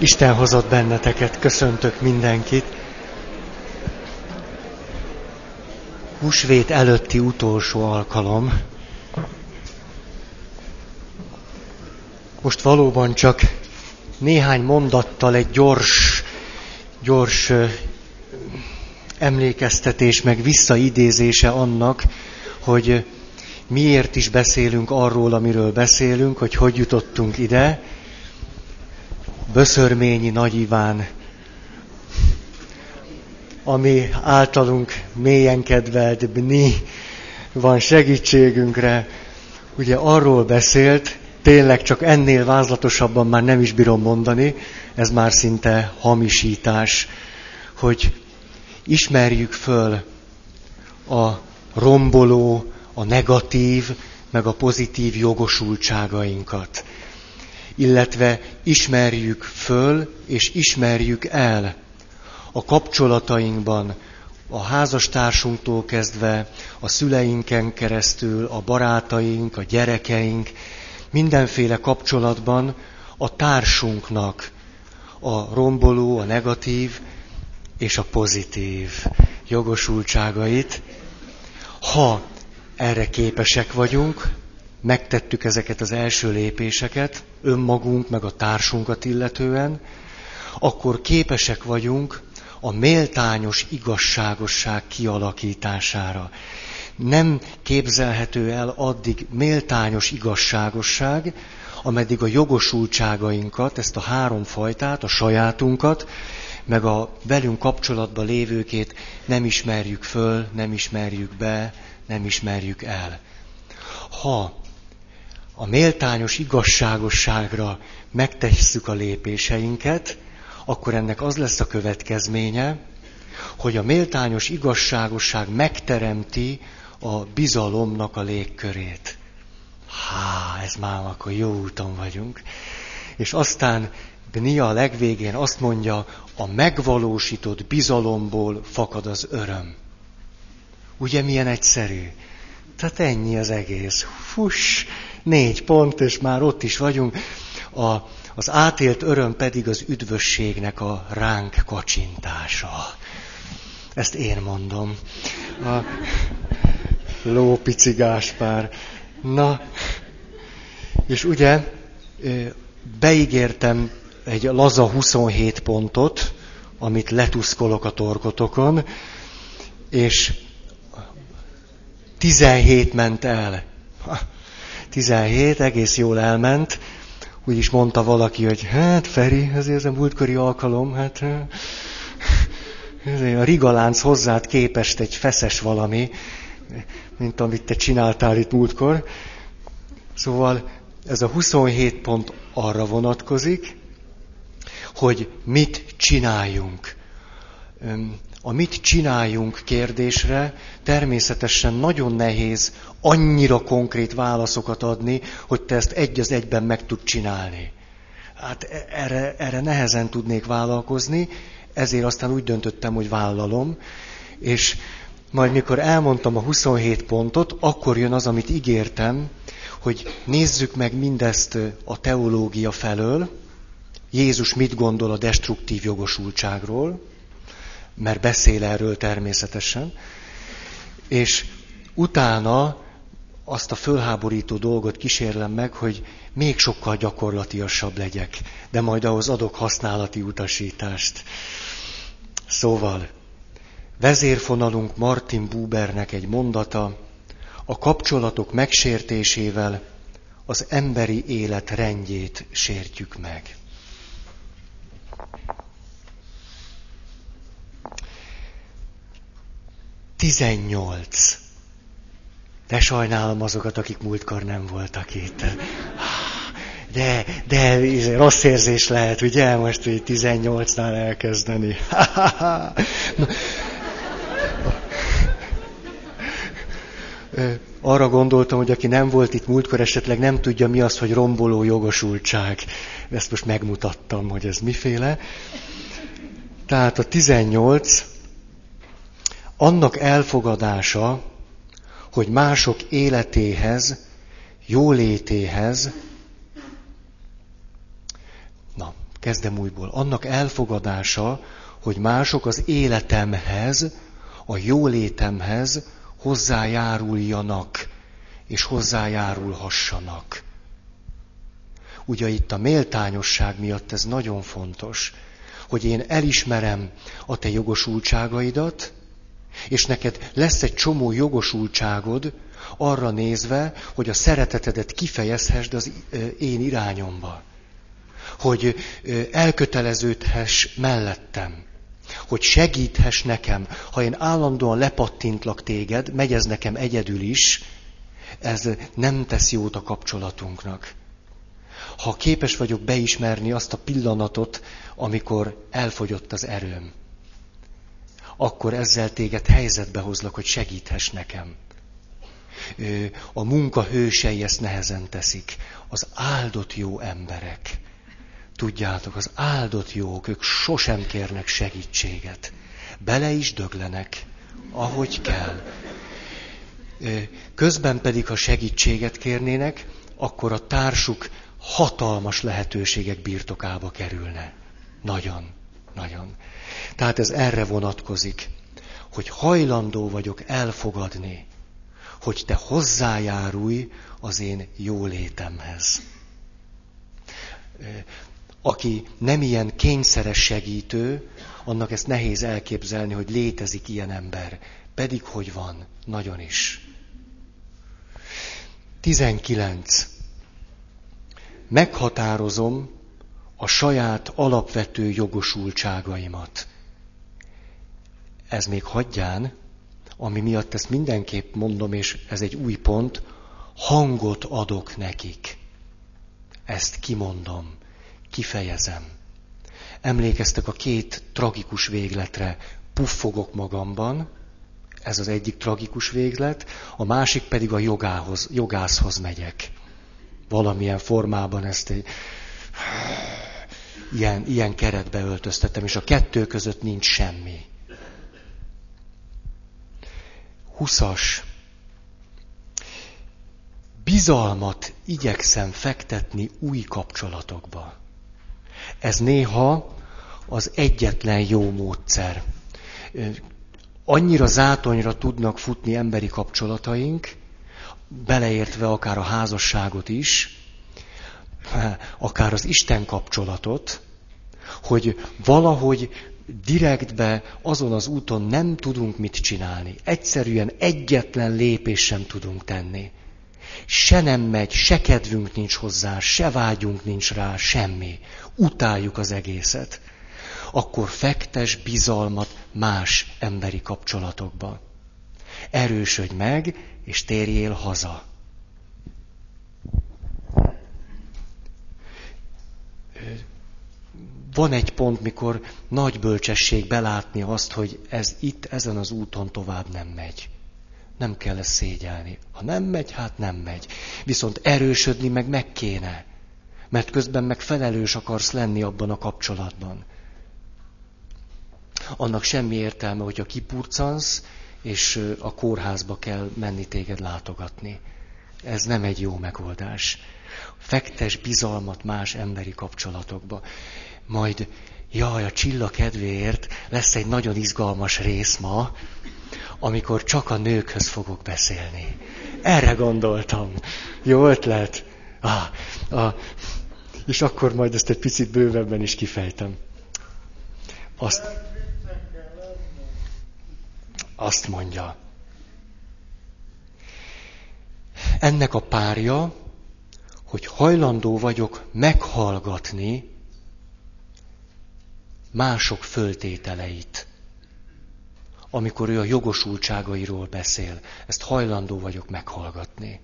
Isten hozott benneteket, köszöntök mindenkit. Húsvét előtti utolsó alkalom. Most valóban csak néhány mondattal egy gyors, gyors emlékeztetés, meg visszaidézése annak, hogy miért is beszélünk arról, amiről beszélünk, hogy hogy jutottunk ide, Böszörményi Nagy Iván, ami általunk mélyen kedvelt Bni van segítségünkre. Ugye arról beszélt, tényleg csak ennél vázlatosabban már nem is bírom mondani, ez már szinte hamisítás, hogy ismerjük föl a romboló, a negatív, meg a pozitív jogosultságainkat illetve ismerjük föl és ismerjük el a kapcsolatainkban, a házastársunktól kezdve, a szüleinken keresztül, a barátaink, a gyerekeink, mindenféle kapcsolatban a társunknak a romboló, a negatív és a pozitív jogosultságait. Ha erre képesek vagyunk, megtettük ezeket az első lépéseket, önmagunk meg a társunkat illetően, akkor képesek vagyunk a méltányos igazságosság kialakítására. Nem képzelhető el addig méltányos igazságosság, ameddig a jogosultságainkat, ezt a három fajtát, a sajátunkat, meg a velünk kapcsolatban lévőkét nem ismerjük föl, nem ismerjük be, nem ismerjük el. Ha a méltányos igazságosságra megtesszük a lépéseinket, akkor ennek az lesz a következménye, hogy a méltányos igazságosság megteremti a bizalomnak a légkörét. Há, ez már akkor jó úton vagyunk. És aztán Bnia a legvégén azt mondja, a megvalósított bizalomból fakad az öröm. Ugye milyen egyszerű? Tehát ennyi az egész. Fuss, négy pont, és már ott is vagyunk. A, az átélt öröm pedig az üdvösségnek a ránk kacsintása. Ezt én mondom. A lópici Gáspár. Na, és ugye beígértem egy laza 27 pontot, amit letuszkolok a torkotokon, és 17 ment el. 17 egész jól elment. Úgy is mondta valaki, hogy hát Feri, ezért ez a múltkori alkalom, hát a rigalánc hozzád képest egy feszes valami, mint amit te csináltál itt múltkor. Szóval ez a 27 pont arra vonatkozik, hogy mit csináljunk a mit csináljunk kérdésre természetesen nagyon nehéz annyira konkrét válaszokat adni, hogy te ezt egy az egyben meg tud csinálni. Hát e- erre, erre nehezen tudnék vállalkozni, ezért aztán úgy döntöttem, hogy vállalom, és majd mikor elmondtam a 27 pontot, akkor jön az, amit ígértem, hogy nézzük meg mindezt a teológia felől, Jézus mit gondol a destruktív jogosultságról, mert beszél erről természetesen, és utána azt a fölháborító dolgot kísérlem meg, hogy még sokkal gyakorlatiasabb legyek, de majd ahhoz adok használati utasítást. Szóval, vezérfonalunk Martin Bubernek egy mondata, a kapcsolatok megsértésével az emberi élet rendjét sértjük meg. 18. De sajnálom azokat, akik múltkor nem voltak itt. De, de rossz érzés lehet, ugye, most hogy 18-nál elkezdeni. Arra gondoltam, hogy aki nem volt itt múltkor, esetleg nem tudja, mi az, hogy romboló jogosultság. Ezt most megmutattam, hogy ez miféle. Tehát a 18 annak elfogadása, hogy mások életéhez, jólétéhez, na, kezdem újból, annak elfogadása, hogy mások az életemhez, a jólétemhez hozzájáruljanak, és hozzájárulhassanak. Ugye itt a méltányosság miatt ez nagyon fontos, hogy én elismerem a te jogosultságaidat, és neked lesz egy csomó jogosultságod arra nézve, hogy a szeretetedet kifejezhessd az én irányomba. Hogy elköteleződhess mellettem. Hogy segíthess nekem. Ha én állandóan lepattintlak téged, megy ez nekem egyedül is, ez nem tesz jót a kapcsolatunknak. Ha képes vagyok beismerni azt a pillanatot, amikor elfogyott az erőm, akkor ezzel téged helyzetbe hozlak, hogy segíthess nekem. A munka hősei ezt nehezen teszik. Az áldott jó emberek. Tudjátok, az áldott jók, ők sosem kérnek segítséget. Bele is döglenek, ahogy kell. Közben pedig, ha segítséget kérnének, akkor a társuk hatalmas lehetőségek birtokába kerülne. Nagyon, nagyon. Tehát ez erre vonatkozik, hogy hajlandó vagyok elfogadni, hogy te hozzájárulj az én jólétemhez. Aki nem ilyen kényszeres segítő, annak ezt nehéz elképzelni, hogy létezik ilyen ember. Pedig hogy van? Nagyon is. 19. Meghatározom a saját alapvető jogosultságaimat. Ez még hagyján, ami miatt ezt mindenképp mondom, és ez egy új pont, hangot adok nekik. Ezt kimondom, kifejezem. Emlékeztek a két tragikus végletre, puffogok magamban, ez az egyik tragikus véglet, a másik pedig a jogához, jogászhoz megyek. Valamilyen formában ezt egy ilyen, ilyen keretbe öltöztettem, és a kettő között nincs semmi. Huszas. Bizalmat igyekszem fektetni új kapcsolatokba. Ez néha az egyetlen jó módszer. Annyira zátonyra tudnak futni emberi kapcsolataink, beleértve akár a házasságot is, akár az Isten kapcsolatot, hogy valahogy direktbe azon az úton nem tudunk mit csinálni. Egyszerűen egyetlen lépés sem tudunk tenni. Se nem megy, se kedvünk nincs hozzá, se vágyunk nincs rá, semmi. Utáljuk az egészet. Akkor fektes bizalmat más emberi kapcsolatokba. Erősödj meg, és térjél haza. Van egy pont, mikor nagy bölcsesség belátni azt, hogy ez itt, ezen az úton tovább nem megy. Nem kell ezt szégyelni. Ha nem megy, hát nem megy. Viszont erősödni meg meg kéne. Mert közben meg felelős akarsz lenni abban a kapcsolatban. Annak semmi értelme, hogyha kipurcansz, és a kórházba kell menni téged látogatni. Ez nem egy jó megoldás. Fektes bizalmat más emberi kapcsolatokba majd, jaj, a csilla kedvéért lesz egy nagyon izgalmas rész ma, amikor csak a nőkhöz fogok beszélni. Erre gondoltam. Jó ötlet. Ah, ah, és akkor majd ezt egy picit bővebben is kifejtem. Azt, azt mondja. Ennek a párja, hogy hajlandó vagyok meghallgatni mások föltételeit, amikor ő a jogosultságairól beszél. Ezt hajlandó vagyok meghallgatni.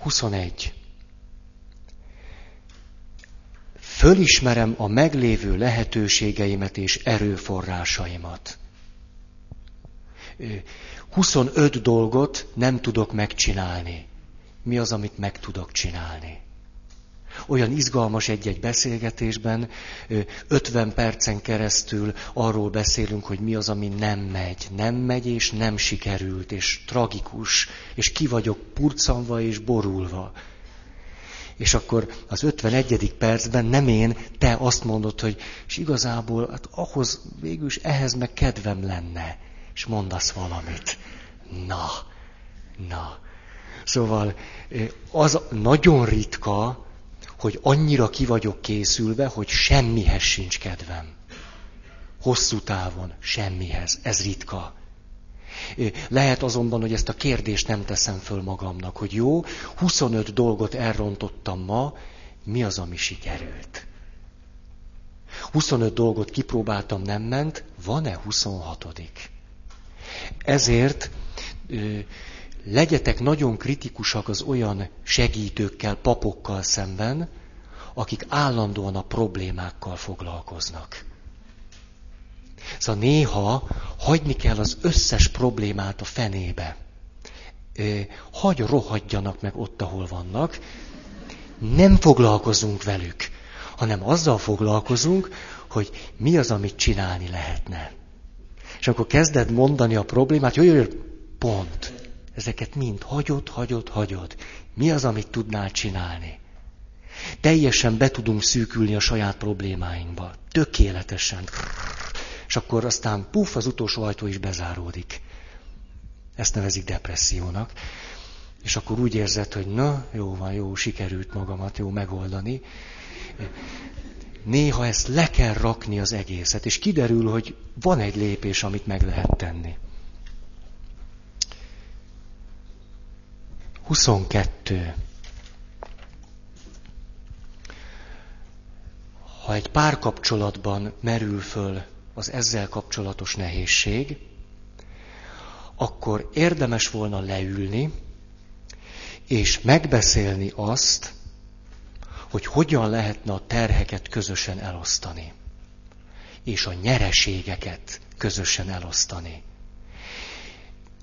21. Fölismerem a meglévő lehetőségeimet és erőforrásaimat. 25 dolgot nem tudok megcsinálni. Mi az, amit meg tudok csinálni? Olyan izgalmas egy-egy beszélgetésben, 50 percen keresztül arról beszélünk, hogy mi az, ami nem megy. Nem megy, és nem sikerült, és tragikus, és ki vagyok purcanva és borulva. És akkor az 51. percben nem én, te azt mondod, hogy és igazából hát ahhoz végül ehhez meg kedvem lenne, és mondasz valamit. Na, na. Szóval az nagyon ritka, hogy annyira ki vagyok készülve, hogy semmihez sincs kedvem. Hosszú távon semmihez. Ez ritka. Lehet azonban, hogy ezt a kérdést nem teszem föl magamnak, hogy jó, 25 dolgot elrontottam ma, mi az, ami sikerült? 25 dolgot kipróbáltam, nem ment, van-e 26 Ezért legyetek nagyon kritikusak az olyan segítőkkel, papokkal szemben, akik állandóan a problémákkal foglalkoznak. Szóval néha hagyni kell az összes problémát a fenébe. Hagy rohadjanak meg ott, ahol vannak. Nem foglalkozunk velük, hanem azzal foglalkozunk, hogy mi az, amit csinálni lehetne. És akkor kezded mondani a problémát, jó, jó, jó pont. Ezeket mind hagyod, hagyod, hagyod. Mi az, amit tudnál csinálni? Teljesen be tudunk szűkülni a saját problémáinkba. Tökéletesen és akkor aztán puff, az utolsó ajtó is bezáródik. Ezt nevezik depressziónak. És akkor úgy érzed, hogy na, jó van, jó, sikerült magamat, jó megoldani. Néha ezt le kell rakni az egészet, és kiderül, hogy van egy lépés, amit meg lehet tenni. 22. Ha egy párkapcsolatban merül föl az ezzel kapcsolatos nehézség, akkor érdemes volna leülni, és megbeszélni azt, hogy hogyan lehetne a terheket közösen elosztani, és a nyereségeket közösen elosztani.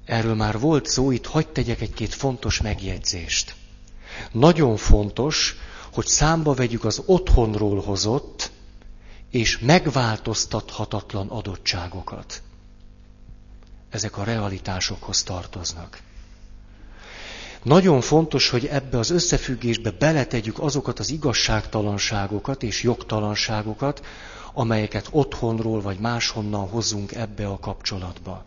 Erről már volt szó, itt hagyd tegyek egy-két fontos megjegyzést. Nagyon fontos, hogy számba vegyük az otthonról hozott és megváltoztathatatlan adottságokat. Ezek a realitásokhoz tartoznak. Nagyon fontos, hogy ebbe az összefüggésbe beletegyük azokat az igazságtalanságokat és jogtalanságokat, amelyeket otthonról vagy máshonnan hozunk ebbe a kapcsolatba.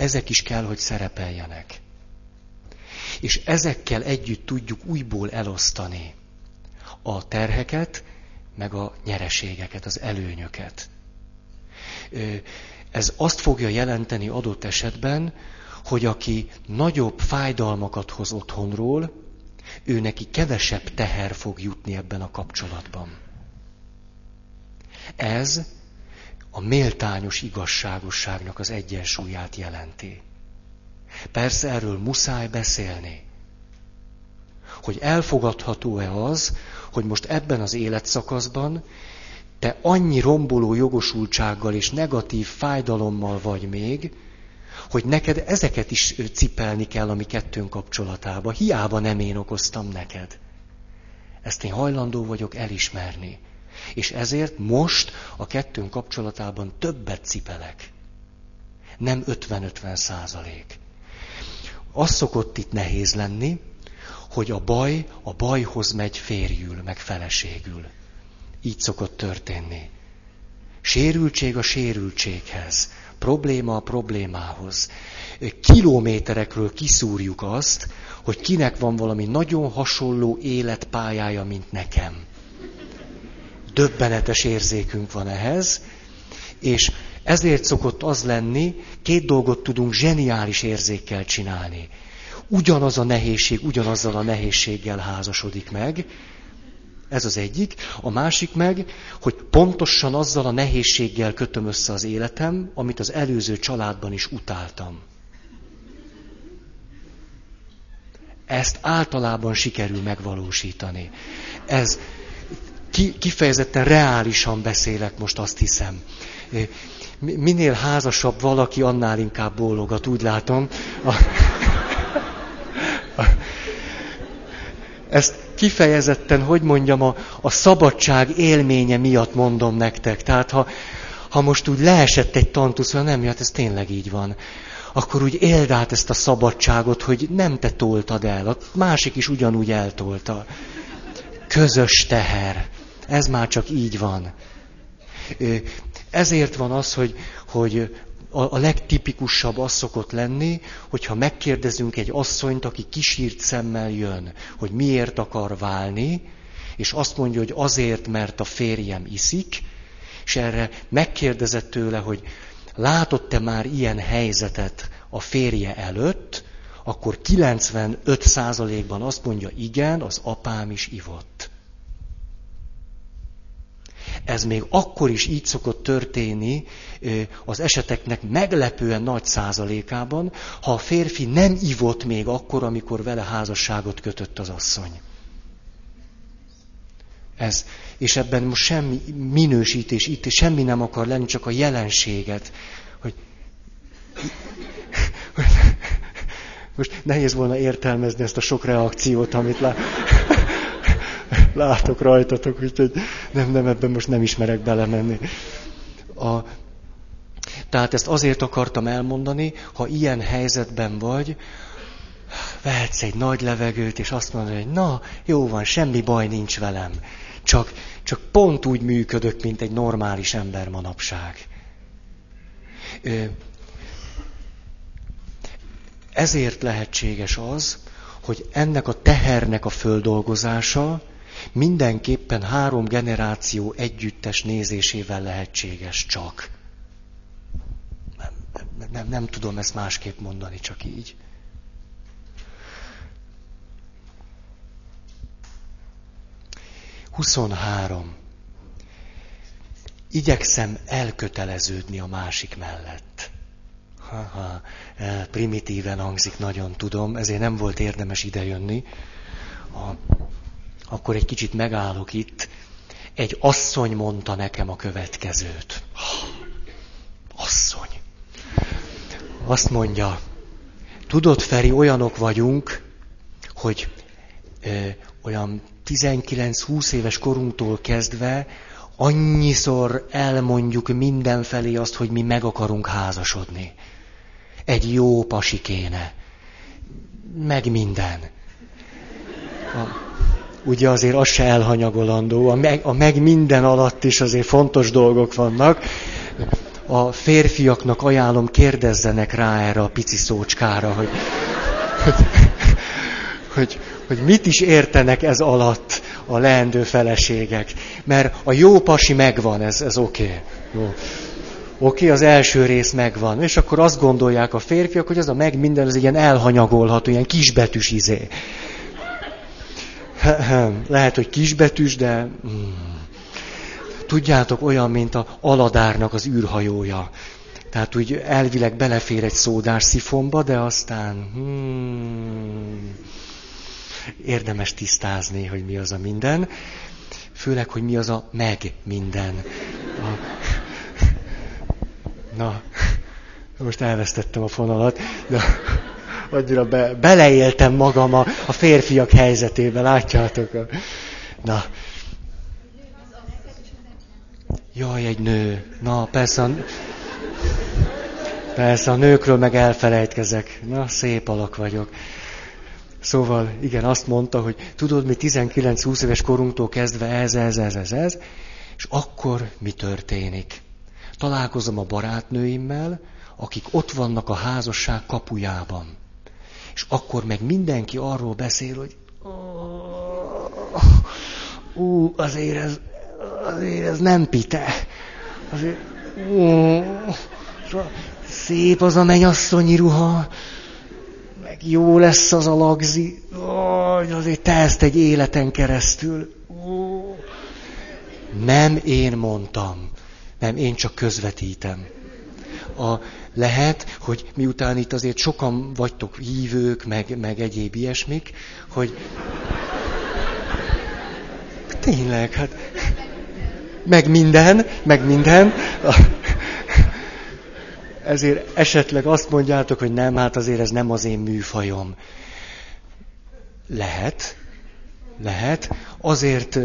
Ezek is kell, hogy szerepeljenek. És ezekkel együtt tudjuk újból elosztani a terheket, meg a nyereségeket, az előnyöket. Ez azt fogja jelenteni adott esetben, hogy aki nagyobb fájdalmakat hoz otthonról, ő neki kevesebb teher fog jutni ebben a kapcsolatban. Ez a méltányos igazságosságnak az egyensúlyát jelenti. Persze erről muszáj beszélni. Hogy elfogadható-e az, hogy most ebben az életszakaszban te annyi romboló jogosultsággal és negatív fájdalommal vagy még, hogy neked ezeket is cipelni kell a mi kettőnk kapcsolatába. Hiába nem én okoztam neked. Ezt én hajlandó vagyok elismerni. És ezért most a kettőnk kapcsolatában többet cipelek. Nem 50-50 százalék. Az szokott itt nehéz lenni, hogy a baj a bajhoz megy férjül, meg feleségül. Így szokott történni. Sérültség a sérültséghez, probléma a problémához. Kilométerekről kiszúrjuk azt, hogy kinek van valami nagyon hasonló életpályája, mint nekem. Döbbenetes érzékünk van ehhez, és ezért szokott az lenni, két dolgot tudunk zseniális érzékkel csinálni ugyanaz a nehézség, ugyanazzal a nehézséggel házasodik meg. Ez az egyik. A másik meg, hogy pontosan azzal a nehézséggel kötöm össze az életem, amit az előző családban is utáltam. Ezt általában sikerül megvalósítani. Ez ki, kifejezetten reálisan beszélek most, azt hiszem. Minél házasabb valaki, annál inkább bólogat, úgy látom. A... Ezt kifejezetten, hogy mondjam, a, a szabadság élménye miatt mondom nektek. Tehát ha, ha most úgy leesett egy tantusz, hogy nem, hát ez tényleg így van, akkor úgy éld át ezt a szabadságot, hogy nem te toltad el, a másik is ugyanúgy eltolta. közös teher. Ez már csak így van. Ezért van az, hogy, hogy a, a legtipikusabb az szokott lenni, hogyha megkérdezünk egy asszonyt, aki kisírt szemmel jön, hogy miért akar válni, és azt mondja, hogy azért, mert a férjem iszik, és erre megkérdezett tőle, hogy látott-e már ilyen helyzetet a férje előtt, akkor 95%-ban azt mondja, igen, az apám is ivott. Ez még akkor is így szokott történni az eseteknek meglepően nagy százalékában, ha a férfi nem ivott még akkor, amikor vele házasságot kötött az asszony. Ez. És ebben most semmi minősítés, itt semmi nem akar lenni, csak a jelenséget. Hogy, most nehéz volna értelmezni ezt a sok reakciót, amit lá... látok rajtatok, úgyhogy nem, nem, ebben most nem ismerek belemenni. A... Tehát ezt azért akartam elmondani, ha ilyen helyzetben vagy, vehetsz egy nagy levegőt, és azt mondod, hogy na, jó van, semmi baj nincs velem. Csak, csak pont úgy működök, mint egy normális ember manapság. Ezért lehetséges az, hogy ennek a tehernek a földolgozása mindenképpen három generáció együttes nézésével lehetséges csak. Nem, nem, nem, tudom ezt másképp mondani, csak így. Huszonhárom. Igyekszem elköteleződni a másik mellett. Ha, e, primitíven hangzik, nagyon tudom, ezért nem volt érdemes idejönni. A, akkor egy kicsit megállok itt. Egy asszony mondta nekem a következőt. Asszony. Azt mondja, tudod, Feri, olyanok vagyunk, hogy ö, olyan 19-20 éves korunktól kezdve annyiszor elmondjuk mindenfelé azt, hogy mi meg akarunk házasodni egy jó pasi kéne. Meg minden. A, ugye azért az se elhanyagolandó, a meg, a meg minden alatt is azért fontos dolgok vannak. A férfiaknak ajánlom, kérdezzenek rá erre a pici szócskára, hogy, hogy, hogy, hogy mit is értenek ez alatt a leendő feleségek. Mert a jó pasi megvan, ez, ez oké. Okay. Oké, okay, az első rész megvan. És akkor azt gondolják a férfiak, hogy az a meg minden, az ilyen elhanyagolható, ilyen kisbetűs izé. Lehet, hogy kisbetűs, de... Hmm. Tudjátok, olyan, mint a Aladárnak az űrhajója. Tehát úgy elvileg belefér egy szódás szifonba, de aztán... Hmm, érdemes tisztázni, hogy mi az a minden. Főleg, hogy mi az a meg minden. A, Na, most elvesztettem a fonalat, de annyira be, beleéltem magam a, a férfiak helyzetébe, látjátok? Na. Jaj, egy nő. Na, persze a, persze a nőkről meg elfelejtkezek. Na, szép alak vagyok. Szóval, igen, azt mondta, hogy tudod, mi 19-20 éves korunktól kezdve ez, ez, ez, ez, ez, és akkor mi történik? találkozom a barátnőimmel, akik ott vannak a házasság kapujában. És akkor meg mindenki arról beszél, hogy ú, azért ez, azért ez nem pite. Azért, ú, szép az a mennyasszonyi ruha, meg jó lesz az a lagzi, ó, azért te ezt egy életen keresztül. Ó. Nem én mondtam. Nem, én csak közvetítem. A, lehet, hogy miután itt azért sokan vagytok hívők, meg, meg egyéb ilyesmik, hogy tényleg, hát meg minden, meg minden. Ezért esetleg azt mondjátok, hogy nem, hát azért ez nem az én műfajom. Lehet, lehet. Azért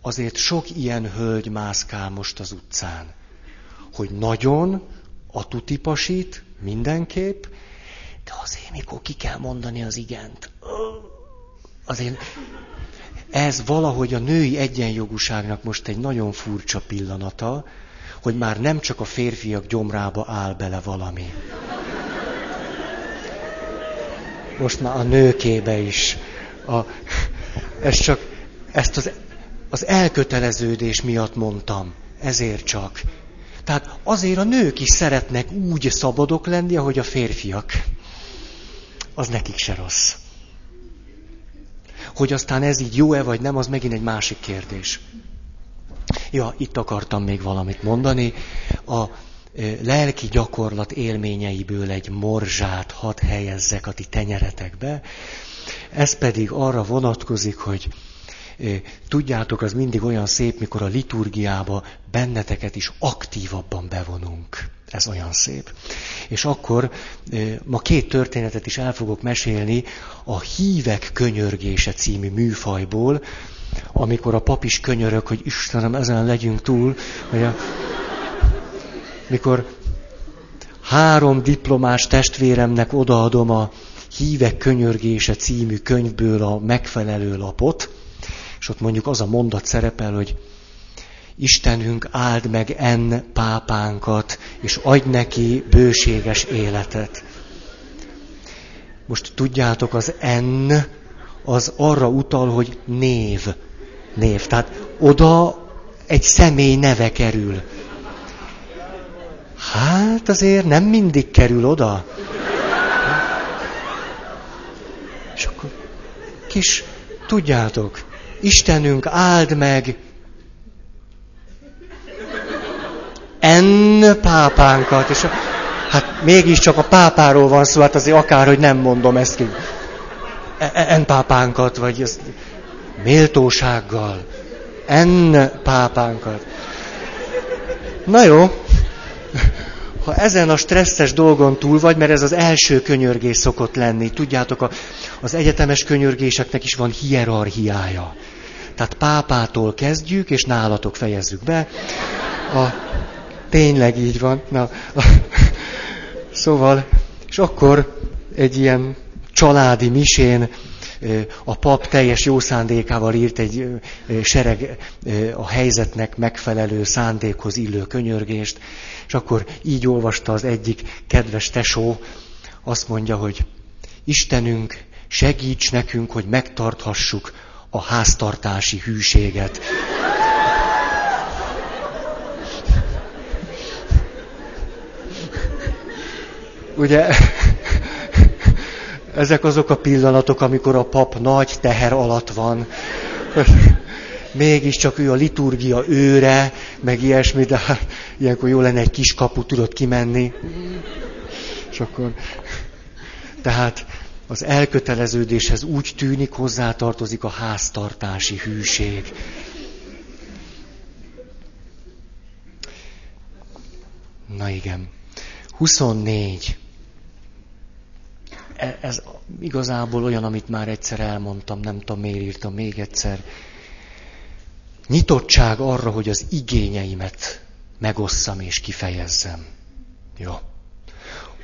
azért sok ilyen hölgy mászkál most az utcán, hogy nagyon a tutipasit mindenképp, de azért, mikor ki kell mondani az igent, azért ez valahogy a női egyenjogúságnak most egy nagyon furcsa pillanata, hogy már nem csak a férfiak gyomrába áll bele valami. Most már a nőkébe is. A, ez csak, ezt az, az elköteleződés miatt mondtam. Ezért csak. Tehát azért a nők is szeretnek úgy szabadok lenni, ahogy a férfiak. Az nekik se rossz. Hogy aztán ez így jó-e vagy nem, az megint egy másik kérdés. Ja, itt akartam még valamit mondani. A e, lelki gyakorlat élményeiből egy morzsát hadd helyezzek a ti tenyeretekbe. Ez pedig arra vonatkozik, hogy tudjátok, az mindig olyan szép, mikor a liturgiába benneteket is aktívabban bevonunk. Ez olyan szép. És akkor ma két történetet is el fogok mesélni a Hívek könyörgése című műfajból, amikor a pap is könyörög, hogy Istenem, ezen legyünk túl, hogy a, mikor három diplomás testvéremnek odaadom a Hívek könyörgése című könyvből a megfelelő lapot, és ott mondjuk az a mondat szerepel, hogy Istenünk áld meg en pápánkat, és adj neki bőséges életet. Most tudjátok, az en az arra utal, hogy név. Név. Tehát oda egy személy neve kerül. Hát azért nem mindig kerül oda. És akkor kis, tudjátok, Istenünk áld meg en pápánkat, és hát mégiscsak a pápáról van szó, hát azért akár, hogy nem mondom ezt ki. E, e, en pápánkat, vagy ezt méltósággal. En pápánkat. Na jó, ha ezen a stresszes dolgon túl vagy, mert ez az első könyörgés szokott lenni. Tudjátok, a, az egyetemes könyörgéseknek is van hierarchiája. Tehát pápától kezdjük, és nálatok fejezzük be. A, tényleg így van. Na, a, szóval, és akkor egy ilyen családi misén a pap teljes jó szándékával írt egy sereg a helyzetnek megfelelő szándékhoz illő könyörgést, és akkor így olvasta az egyik kedves tesó, azt mondja, hogy Istenünk, segíts nekünk, hogy megtarthassuk a háztartási hűséget. Ugye ezek azok a pillanatok, amikor a pap nagy teher alatt van. Mégiscsak ő a liturgia őre, meg ilyesmi, de hát ilyenkor jó lenne egy kis kapu, tudott kimenni. És akkor, tehát az elköteleződéshez úgy tűnik hozzátartozik a háztartási hűség. Na igen. 24. E, ez igazából olyan, amit már egyszer elmondtam, nem tudom miért írtam még egyszer. Nyitottság arra, hogy az igényeimet megosszam és kifejezzem. Jó.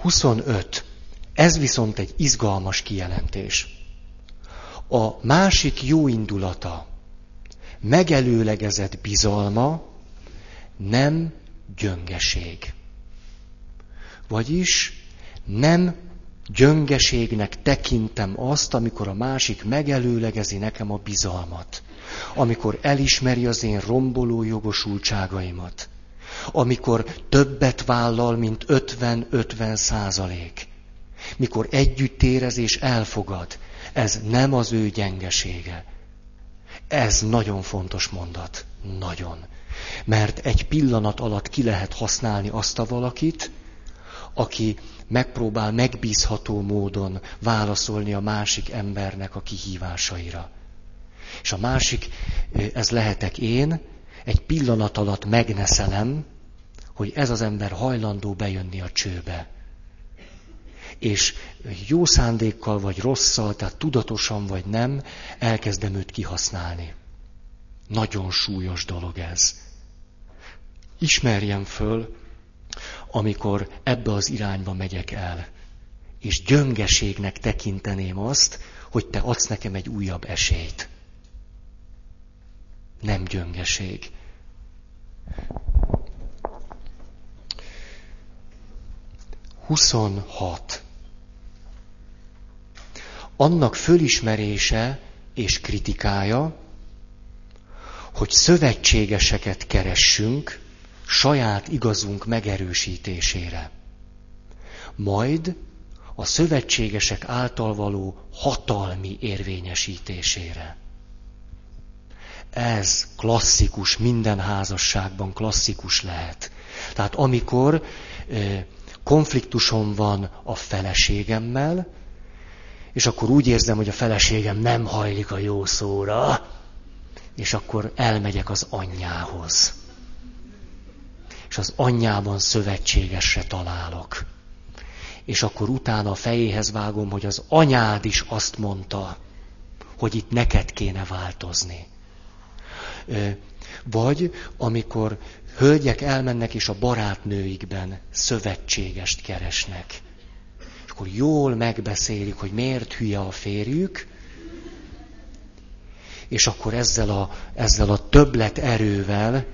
25. Ez viszont egy izgalmas kijelentés. A másik jó indulata, megelőlegezett bizalma nem gyöngeség. Vagyis nem Gyöngeségnek tekintem azt, amikor a másik megelőlegezi nekem a bizalmat. Amikor elismeri az én romboló jogosultságaimat. Amikor többet vállal, mint 50-50 százalék. Mikor együtt érez és elfogad. Ez nem az ő gyengesége. Ez nagyon fontos mondat. Nagyon. Mert egy pillanat alatt ki lehet használni azt a valakit, aki megpróbál megbízható módon válaszolni a másik embernek a kihívásaira. És a másik, ez lehetek én, egy pillanat alatt megneszelem, hogy ez az ember hajlandó bejönni a csőbe. És jó szándékkal vagy rosszal, tehát tudatosan vagy nem, elkezdem őt kihasználni. Nagyon súlyos dolog ez. Ismerjem föl, amikor ebbe az irányba megyek el. és gyöngeségnek tekinteném azt, hogy te adsz nekem egy újabb esélyt. Nem gyöngeség. Huszonhat. Annak fölismerése és kritikája, hogy szövetségeseket keressünk saját igazunk megerősítésére. Majd a szövetségesek által való hatalmi érvényesítésére. Ez klasszikus, minden házasságban klasszikus lehet. Tehát amikor konfliktusom van a feleségemmel, és akkor úgy érzem, hogy a feleségem nem hajlik a jó szóra, és akkor elmegyek az anyjához. És az anyjában szövetségesre találok. És akkor utána a fejéhez vágom, hogy az anyád is azt mondta, hogy itt neked kéne változni. Vagy amikor hölgyek elmennek és a barátnőikben szövetségest keresnek. Akkor jól megbeszélik, hogy miért hülye a férjük, és akkor ezzel a, ezzel a többlet erővel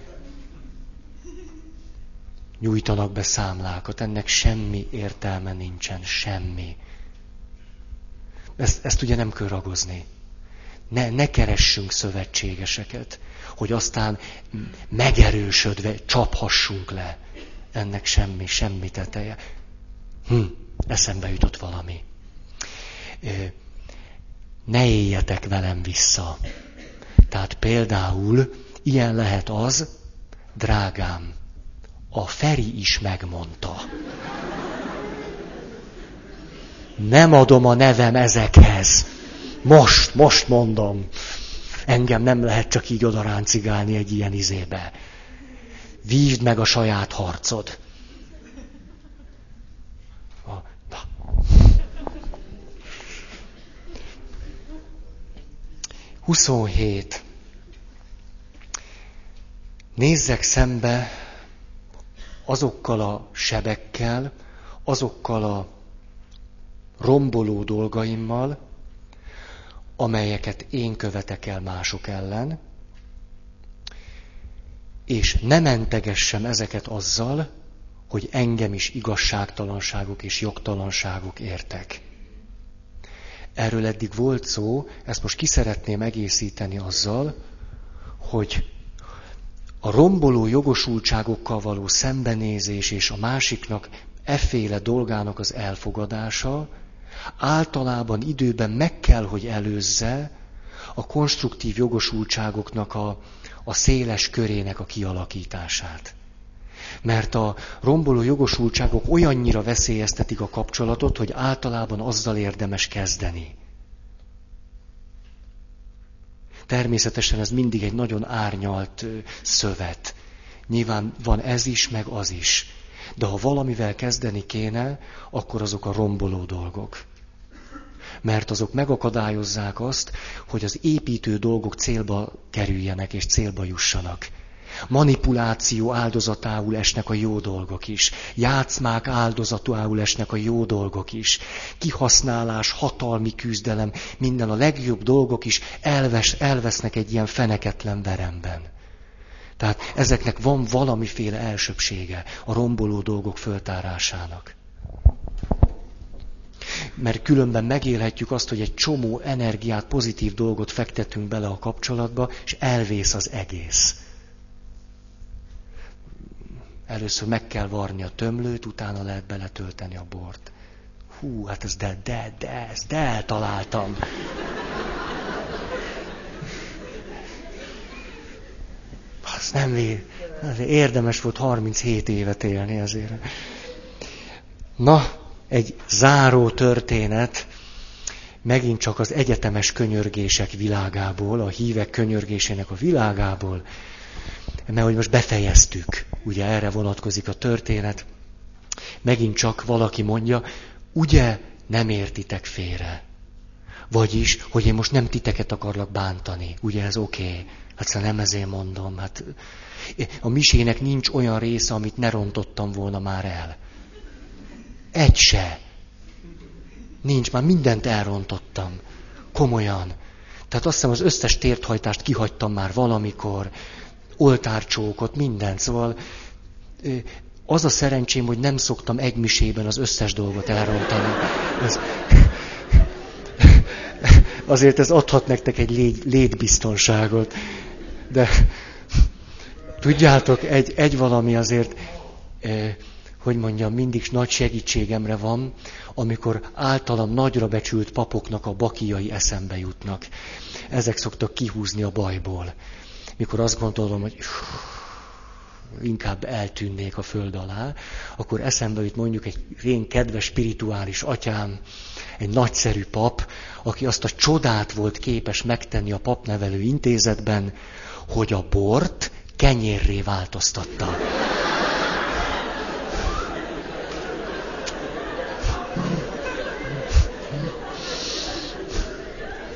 nyújtanak be számlákat. Ennek semmi értelme nincsen, semmi. Ezt, ezt ugye nem kell ragozni. Ne, ne keressünk szövetségeseket, hogy aztán megerősödve csaphassunk le. Ennek semmi, semmi teteje. Hm, eszembe jutott valami. Ne éljetek velem vissza. Tehát például ilyen lehet az, drágám, a Feri is megmondta. Nem adom a nevem ezekhez. Most, most mondom. Engem nem lehet csak így odaráncigálni egy ilyen izébe. Vívd meg a saját harcod. 27. Nézzek szembe azokkal a sebekkel, azokkal a romboló dolgaimmal, amelyeket én követek el mások ellen, és ne mentegessem ezeket azzal, hogy engem is igazságtalanságok és jogtalanságok értek. Erről eddig volt szó, ezt most ki szeretném egészíteni azzal, hogy a romboló jogosultságokkal való szembenézés és a másiknak efféle dolgának az elfogadása általában időben meg kell, hogy előzze a konstruktív jogosultságoknak a, a széles körének a kialakítását. Mert a romboló jogosultságok olyannyira veszélyeztetik a kapcsolatot, hogy általában azzal érdemes kezdeni. Természetesen ez mindig egy nagyon árnyalt szövet. Nyilván van ez is, meg az is. De ha valamivel kezdeni kéne, akkor azok a romboló dolgok. Mert azok megakadályozzák azt, hogy az építő dolgok célba kerüljenek és célba jussanak. Manipuláció áldozatául esnek a jó dolgok is. Játszmák áldozatául esnek a jó dolgok is. Kihasználás, hatalmi küzdelem, minden a legjobb dolgok is elves, elvesznek egy ilyen feneketlen veremben. Tehát ezeknek van valamiféle elsőbsége a romboló dolgok föltárásának. Mert különben megélhetjük azt, hogy egy csomó energiát, pozitív dolgot fektetünk bele a kapcsolatba, és elvész az egész. Először meg kell varni a tömlőt, utána lehet beletölteni a bort. Hú, hát ez de, de, de, ezt de eltaláltam. Az nem vér. Érdemes volt 37 évet élni azért. Na, egy záró történet, megint csak az egyetemes könyörgések világából, a hívek könyörgésének a világából, mert hogy most befejeztük, ugye erre vonatkozik a történet, megint csak valaki mondja, ugye nem értitek félre. Vagyis, hogy én most nem titeket akarlak bántani. Ugye ez oké. Okay. Hát szóval nem ezért mondom. Hát a misének nincs olyan része, amit ne rontottam volna már el. Egy se. Nincs, már mindent elrontottam. Komolyan. Tehát azt hiszem az összes térthajtást kihagytam már valamikor, oltárcsókot, mindent. Szóval az a szerencsém, hogy nem szoktam egymisében az összes dolgot elrontani. Ez, azért ez adhat nektek egy légy, létbiztonságot. De tudjátok, egy, egy valami azért, hogy mondjam, mindig nagy segítségemre van, amikor általam nagyra becsült papoknak a bakiai eszembe jutnak. Ezek szoktak kihúzni a bajból. Mikor azt gondolom, hogy inkább eltűnnék a föld alá, akkor eszembe jut mondjuk egy rén kedves spirituális atyám, egy nagyszerű pap, aki azt a csodát volt képes megtenni a papnevelő intézetben, hogy a bort kenyérré változtatta.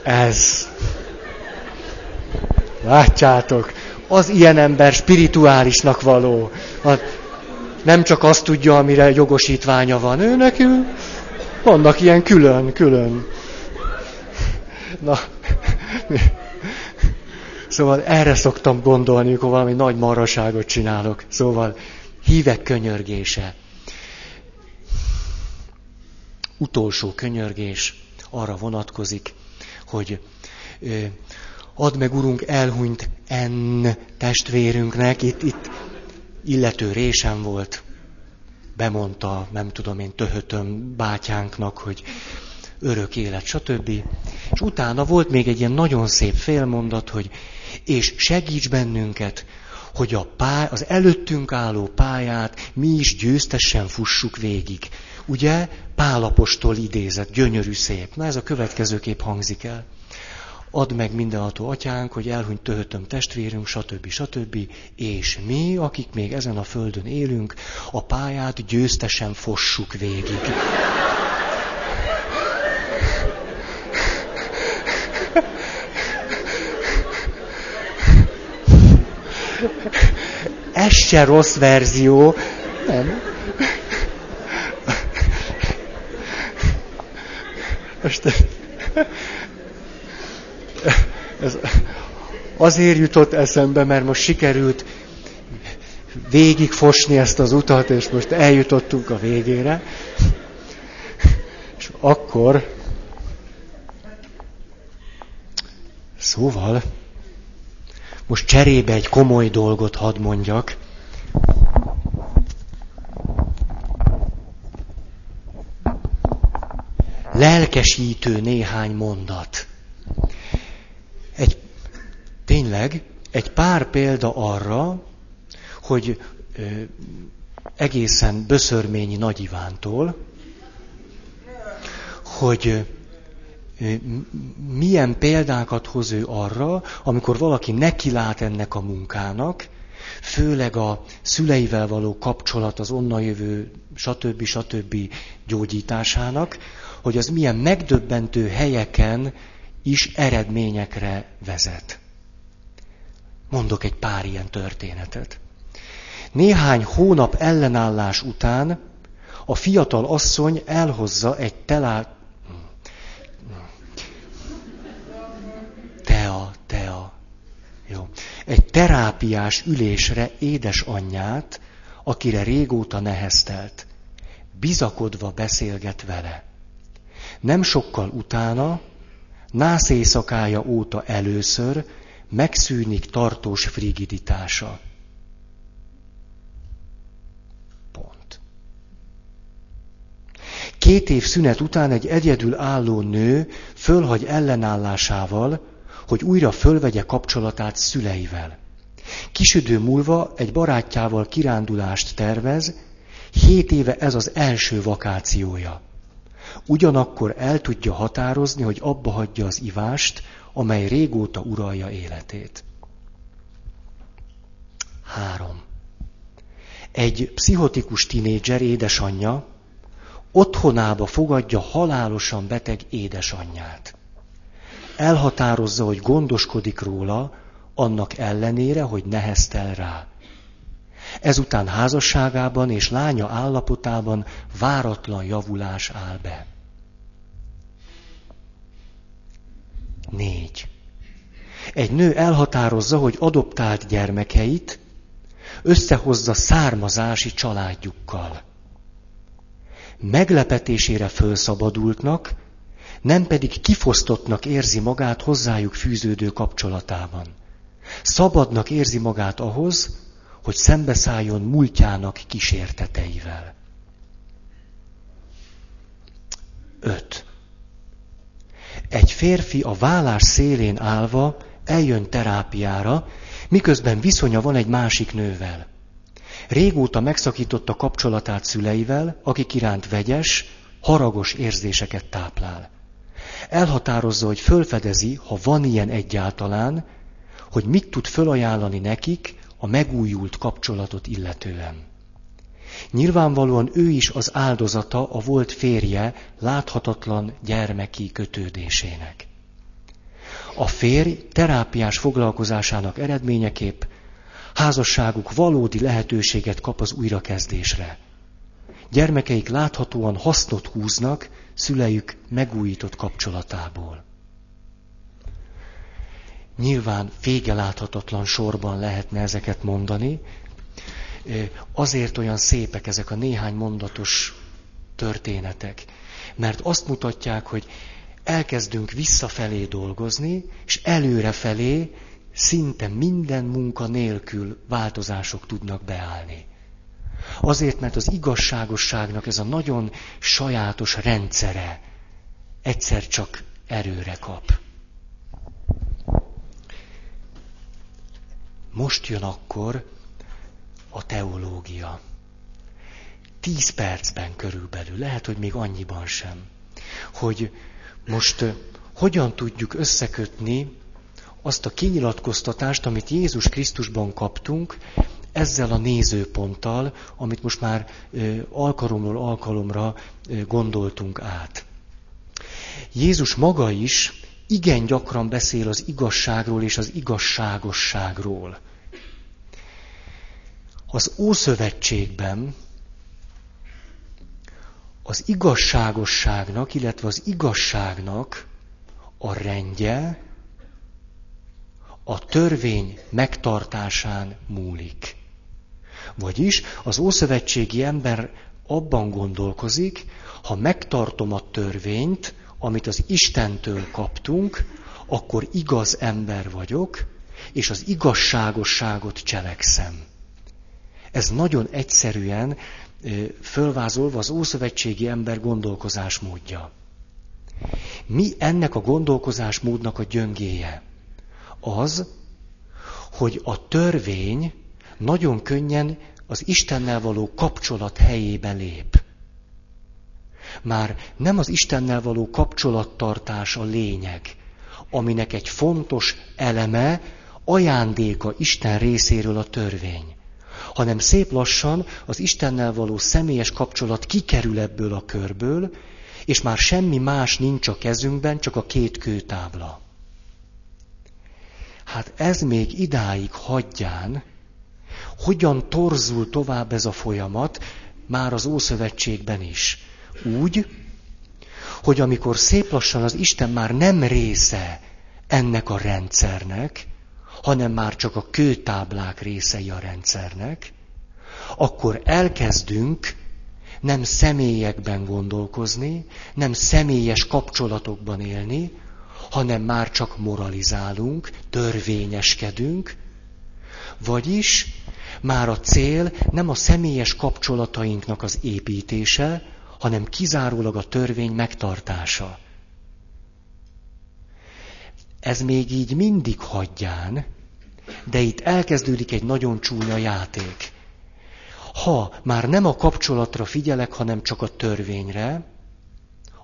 Ez. Látjátok, az ilyen ember spirituálisnak való. Nem csak azt tudja, amire jogosítványa van. Ő nekünk vannak ilyen külön, külön. Na, szóval erre szoktam gondolni, amikor valami nagy maraságot csinálok. Szóval hívek könyörgése. Utolsó könyörgés arra vonatkozik, hogy add meg, Urunk, elhunyt en testvérünknek, itt, itt illető résem volt, bemondta, nem tudom én, töhötöm bátyánknak, hogy örök élet, stb. És utána volt még egy ilyen nagyon szép félmondat, hogy és segíts bennünket, hogy a pály, az előttünk álló pályát mi is győztesen fussuk végig. Ugye Pálapostól idézett, gyönyörű szép. Na ez a következő kép hangzik el. Add meg mindenható atyánk, hogy elhunyt töhötöm testvérünk, stb. stb. És mi, akik még ezen a földön élünk, a pályát győztesen fossuk végig. Ez se rossz verzió. Nem. Most ez azért jutott eszembe, mert most sikerült végigfosni ezt az utat, és most eljutottunk a végére. És akkor, szóval, most cserébe egy komoly dolgot hadd mondjak. Lelkesítő néhány mondat. Tényleg, egy pár példa arra, hogy ö, egészen Böszörményi Nagy Ivántól, hogy milyen példákat hoz ő arra, amikor valaki neki lát ennek a munkának, főleg a szüleivel való kapcsolat, az onnan jövő stb. stb. gyógyításának, hogy az milyen megdöbbentő helyeken is eredményekre vezet. Mondok egy pár ilyen történetet. Néhány hónap ellenállás után a fiatal asszony elhozza egy telá, Jó. Egy terápiás ülésre édesanyját, akire régóta neheztelt, bizakodva beszélget vele. Nem sokkal utána, nász éjszakája óta először megszűnik tartós frigiditása. Pont. Két év szünet után egy egyedül álló nő fölhagy ellenállásával, hogy újra fölvegye kapcsolatát szüleivel. Kisüdő múlva egy barátjával kirándulást tervez, hét éve ez az első vakációja. Ugyanakkor el tudja határozni, hogy abba hagyja az ivást, amely régóta uralja életét. Három. Egy pszichotikus tinédzser édesanyja otthonába fogadja halálosan beteg édesanyját elhatározza, hogy gondoskodik róla, annak ellenére, hogy neheztel rá. Ezután házasságában és lánya állapotában váratlan javulás áll be. Négy. Egy nő elhatározza, hogy adoptált gyermekeit összehozza származási családjukkal. Meglepetésére fölszabadultnak, nem pedig kifosztottnak érzi magát hozzájuk fűződő kapcsolatában. Szabadnak érzi magát ahhoz, hogy szembeszálljon múltjának kísérteteivel. 5. Egy férfi a vállás szélén állva eljön terápiára, miközben viszonya van egy másik nővel. Régóta megszakította kapcsolatát szüleivel, akik iránt vegyes, haragos érzéseket táplál. Elhatározza, hogy fölfedezi, ha van ilyen egyáltalán, hogy mit tud fölajánlani nekik a megújult kapcsolatot illetően. Nyilvánvalóan ő is az áldozata a volt férje láthatatlan gyermeki kötődésének. A férj terápiás foglalkozásának eredményeképp házasságuk valódi lehetőséget kap az újrakezdésre. Gyermekeik láthatóan hasznot húznak szüleik megújított kapcsolatából. Nyilván vége láthatatlan sorban lehetne ezeket mondani, azért olyan szépek ezek a néhány mondatos történetek, mert azt mutatják, hogy elkezdünk visszafelé dolgozni, és előrefelé szinte minden munka nélkül változások tudnak beállni. Azért, mert az igazságosságnak ez a nagyon sajátos rendszere egyszer csak erőre kap. Most jön akkor a teológia. Tíz percben körülbelül, lehet, hogy még annyiban sem. Hogy most hogyan tudjuk összekötni azt a kinyilatkoztatást, amit Jézus Krisztusban kaptunk, ezzel a nézőponttal, amit most már alkalomról alkalomra gondoltunk át. Jézus maga is igen gyakran beszél az igazságról és az igazságosságról. Az Ószövetségben az igazságosságnak, illetve az igazságnak a rendje a törvény megtartásán múlik. Vagyis az ószövetségi ember abban gondolkozik, ha megtartom a törvényt, amit az Istentől kaptunk, akkor igaz ember vagyok, és az igazságosságot cselekszem. Ez nagyon egyszerűen fölvázolva az ószövetségi ember gondolkozásmódja. Mi ennek a gondolkozásmódnak a gyöngéje? Az, hogy a törvény nagyon könnyen az Istennel való kapcsolat helyébe lép. Már nem az Istennel való kapcsolattartás a lényeg, aminek egy fontos eleme, ajándéka Isten részéről a törvény hanem szép lassan az Istennel való személyes kapcsolat kikerül ebből a körből, és már semmi más nincs a kezünkben, csak a két kőtábla. Hát ez még idáig hagyján, hogyan torzul tovább ez a folyamat, már az Ószövetségben is. Úgy, hogy amikor szép lassan az Isten már nem része ennek a rendszernek, hanem már csak a kőtáblák részei a rendszernek, akkor elkezdünk nem személyekben gondolkozni, nem személyes kapcsolatokban élni, hanem már csak moralizálunk, törvényeskedünk, vagyis már a cél nem a személyes kapcsolatainknak az építése, hanem kizárólag a törvény megtartása. Ez még így mindig hagyján, de itt elkezdődik egy nagyon csúnya játék. Ha már nem a kapcsolatra figyelek, hanem csak a törvényre,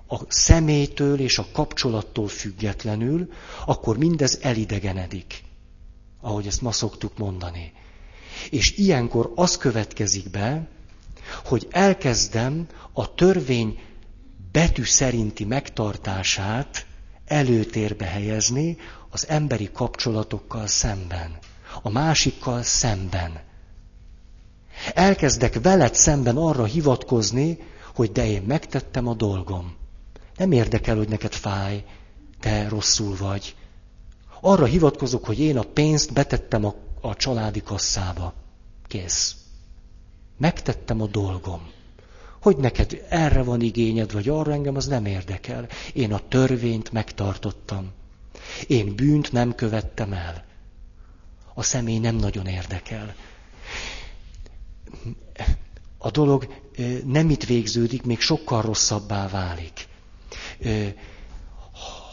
a személytől és a kapcsolattól függetlenül, akkor mindez elidegenedik, ahogy ezt ma szoktuk mondani. És ilyenkor az következik be, hogy elkezdem a törvény betű szerinti megtartását előtérbe helyezni az emberi kapcsolatokkal szemben, a másikkal szemben. Elkezdek veled szemben arra hivatkozni, hogy de én megtettem a dolgom. Nem érdekel, hogy neked fáj, te rosszul vagy. Arra hivatkozok, hogy én a pénzt betettem a, a családi kasszába. Kész. Megtettem a dolgom. Hogy neked erre van igényed, vagy arra engem, az nem érdekel. Én a törvényt megtartottam. Én bűnt nem követtem el. A személy nem nagyon érdekel. A dolog nem itt végződik, még sokkal rosszabbá válik.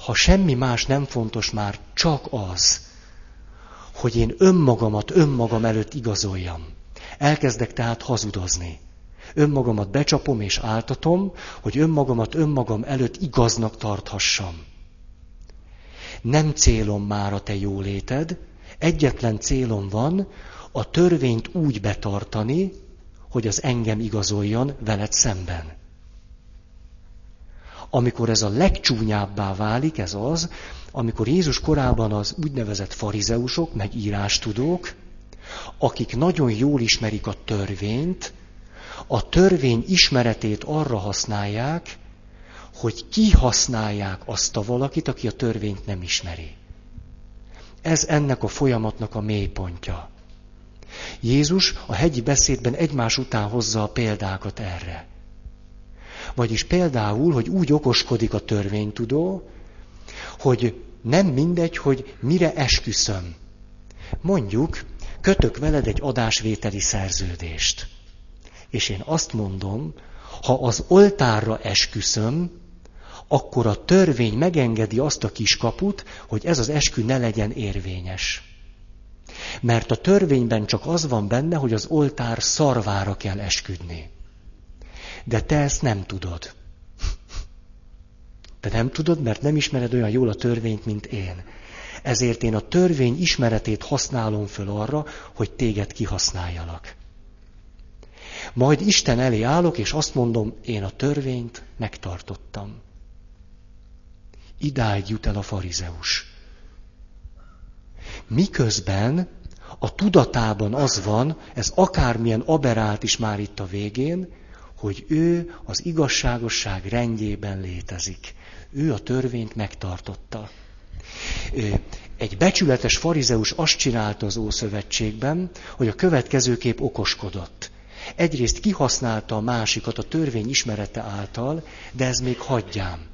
Ha semmi más nem fontos már, csak az, hogy én önmagamat önmagam előtt igazoljam. Elkezdek tehát hazudozni. Önmagamat becsapom és áltatom, hogy önmagamat önmagam előtt igaznak tarthassam. Nem célom már a te jóléted, egyetlen célom van, a törvényt úgy betartani, hogy az engem igazoljon veled szemben. Amikor ez a legcsúnyábbá válik, ez az, amikor Jézus korában az úgynevezett farizeusok, meg írástudók, akik nagyon jól ismerik a törvényt, a törvény ismeretét arra használják, hogy kihasználják azt a valakit, aki a törvényt nem ismeri. Ez ennek a folyamatnak a mélypontja. Jézus a hegyi beszédben egymás után hozza a példákat erre. Vagyis például, hogy úgy okoskodik a törvénytudó, hogy nem mindegy, hogy mire esküszöm. Mondjuk, kötök veled egy adásvételi szerződést. És én azt mondom, ha az oltárra esküszöm, akkor a törvény megengedi azt a kiskaput, hogy ez az eskü ne legyen érvényes. Mert a törvényben csak az van benne, hogy az oltár szarvára kell esküdni. De te ezt nem tudod. Te nem tudod, mert nem ismered olyan jól a törvényt, mint én. Ezért én a törvény ismeretét használom föl arra, hogy téged kihasználjalak. Majd Isten elé állok, és azt mondom, én a törvényt megtartottam. Idáig jut el a farizeus. Miközben a tudatában az van, ez akármilyen aberált is már itt a végén, hogy ő az igazságosság rendjében létezik. Ő a törvényt megtartotta. Egy becsületes farizeus azt csinálta az Ószövetségben, hogy a következőkép okoskodott. Egyrészt kihasználta a másikat a törvény ismerete által, de ez még hagyjám.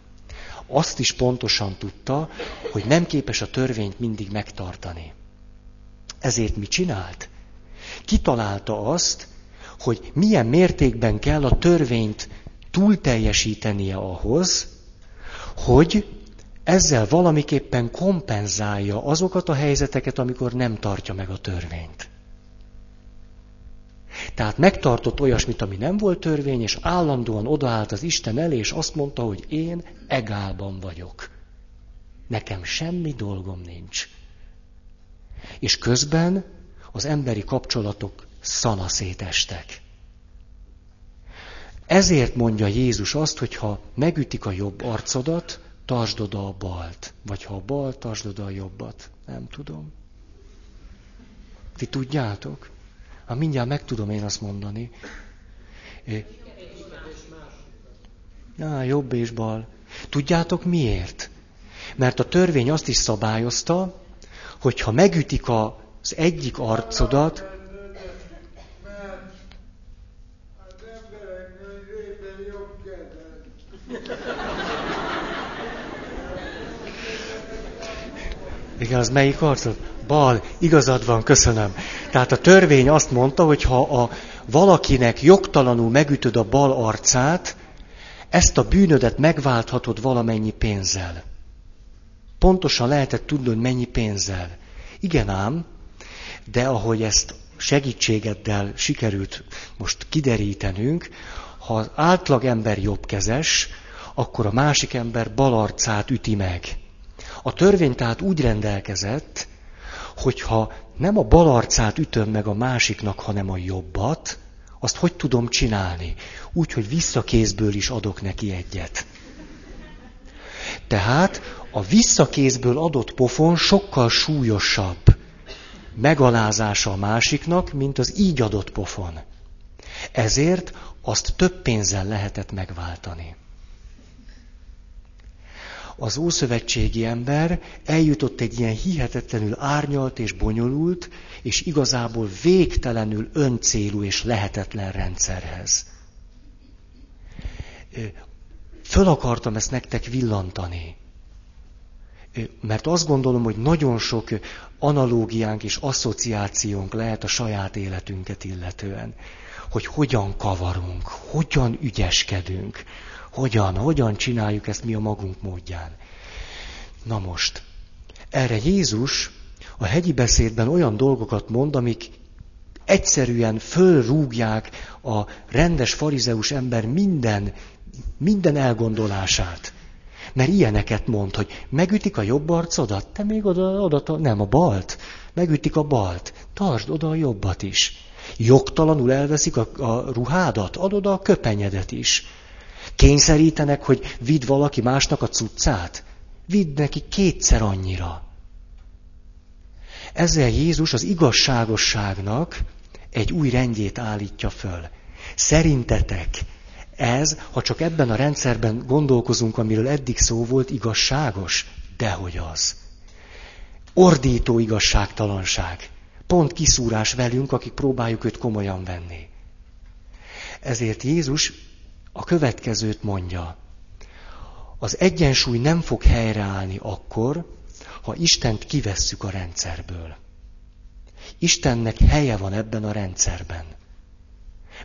Azt is pontosan tudta, hogy nem képes a törvényt mindig megtartani. Ezért mi csinált? Kitalálta azt, hogy milyen mértékben kell a törvényt túlteljesítenie ahhoz, hogy ezzel valamiképpen kompenzálja azokat a helyzeteket, amikor nem tartja meg a törvényt. Tehát megtartott olyasmit, ami nem volt törvény, és állandóan odaállt az Isten elé, és azt mondta, hogy én egálban vagyok. Nekem semmi dolgom nincs. És közben az emberi kapcsolatok szanaszétestek. Ezért mondja Jézus azt, hogy ha megütik a jobb arcodat, tartsd oda a balt. Vagy ha a bal, tartsd oda a jobbat. Nem tudom. Ti tudjátok? Ha mindjárt meg tudom én azt mondani. Na, jobb és bal. Tudjátok miért? Mert a törvény azt is szabályozta, hogy ha megütik az egyik arcodat, Igen, az melyik arcod? Bal, igazad van, köszönöm. Tehát a törvény azt mondta, hogy ha a valakinek jogtalanul megütöd a bal arcát, ezt a bűnödet megválthatod valamennyi pénzzel. Pontosan lehetett tudni, mennyi pénzzel. Igen ám, de ahogy ezt segítségeddel sikerült most kiderítenünk, ha az átlag ember jobbkezes, akkor a másik ember bal arcát üti meg. A törvény tehát úgy rendelkezett, hogyha nem a bal arcát ütöm meg a másiknak, hanem a jobbat, azt hogy tudom csinálni? Úgy, hogy visszakézből is adok neki egyet. Tehát a visszakézből adott pofon sokkal súlyosabb megalázása a másiknak, mint az így adott pofon. Ezért azt több pénzzel lehetett megváltani. Az ószövetségi ember eljutott egy ilyen hihetetlenül árnyalt és bonyolult, és igazából végtelenül öncélú és lehetetlen rendszerhez. Föl akartam ezt nektek villantani. Mert azt gondolom, hogy nagyon sok analógiánk és asszociációnk lehet a saját életünket illetően. Hogy hogyan kavarunk, hogyan ügyeskedünk, hogyan, hogyan csináljuk ezt mi a magunk módján. Na most, erre Jézus a hegyi beszédben olyan dolgokat mond, amik egyszerűen fölrúgják a rendes farizeus ember minden, minden elgondolását. Mert ilyeneket mond, hogy megütik a jobb arcodat, te még oda, oda, nem a balt, megütik a balt, tartsd oda a jobbat is. Jogtalanul elveszik a, a ruhádat, adod oda a köpenyedet is. Kényszerítenek, hogy vidd valaki másnak a cuccát? Vidd neki kétszer annyira. Ezzel Jézus az igazságosságnak egy új rendjét állítja föl. Szerintetek ez, ha csak ebben a rendszerben gondolkozunk, amiről eddig szó volt, igazságos? Dehogy az. Ordító igazságtalanság. Pont kiszúrás velünk, akik próbáljuk őt komolyan venni. Ezért Jézus a következőt mondja. Az egyensúly nem fog helyreállni akkor, ha Istent kivesszük a rendszerből. Istennek helye van ebben a rendszerben.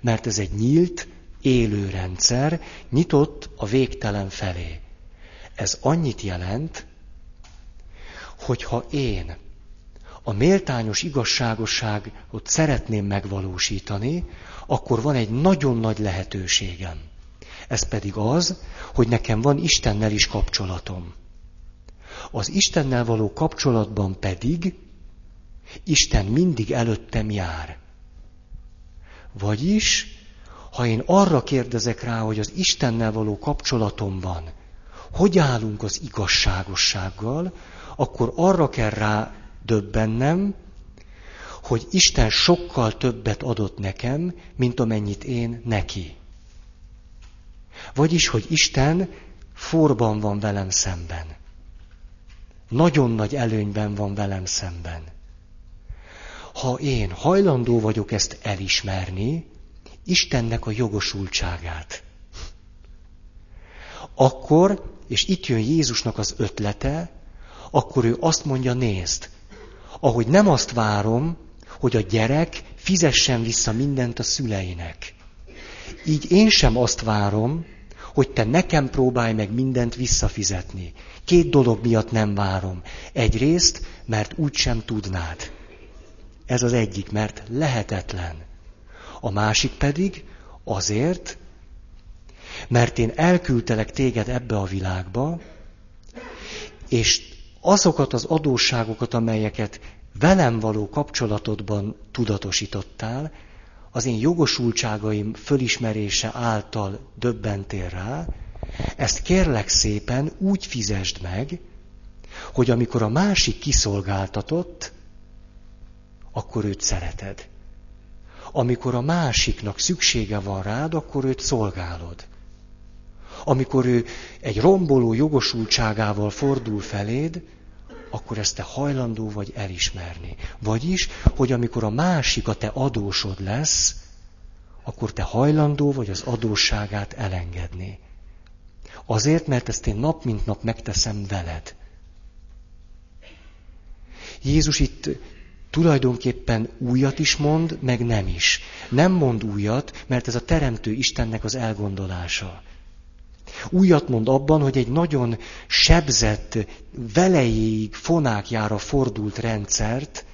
Mert ez egy nyílt, élő rendszer, nyitott a végtelen felé. Ez annyit jelent, hogy ha én a méltányos igazságosságot szeretném megvalósítani, akkor van egy nagyon nagy lehetőségem. Ez pedig az, hogy nekem van Istennel is kapcsolatom. Az Istennel való kapcsolatban pedig Isten mindig előttem jár. Vagyis, ha én arra kérdezek rá, hogy az Istennel való kapcsolatomban hogy állunk az igazságossággal, akkor arra kell rá döbbennem, hogy Isten sokkal többet adott nekem, mint amennyit én neki. Vagyis, hogy Isten forban van velem szemben. Nagyon nagy előnyben van velem szemben. Ha én hajlandó vagyok ezt elismerni, Istennek a jogosultságát, akkor, és itt jön Jézusnak az ötlete, akkor ő azt mondja, nézd, ahogy nem azt várom, hogy a gyerek fizessen vissza mindent a szüleinek. Így én sem azt várom, hogy te nekem próbálj meg mindent visszafizetni. Két dolog miatt nem várom. Egyrészt, mert úgy sem tudnád. Ez az egyik, mert lehetetlen. A másik pedig azért, mert én elküldtelek téged ebbe a világba, és azokat az adósságokat, amelyeket velem való kapcsolatodban tudatosítottál, az én jogosultságaim fölismerése által döbbentél rá, ezt kérlek szépen úgy fizesd meg, hogy amikor a másik kiszolgáltatott, akkor őt szereted. Amikor a másiknak szüksége van rád, akkor őt szolgálod. Amikor ő egy romboló jogosultságával fordul feléd, akkor ezt te hajlandó vagy elismerni. Vagyis, hogy amikor a másik a te adósod lesz, akkor te hajlandó vagy az adósságát elengedni. Azért, mert ezt én nap mint nap megteszem veled. Jézus itt tulajdonképpen újat is mond, meg nem is. Nem mond újat, mert ez a Teremtő Istennek az elgondolása. Újat mond abban, hogy egy nagyon sebzett, velejéig fonákjára fordult rendszert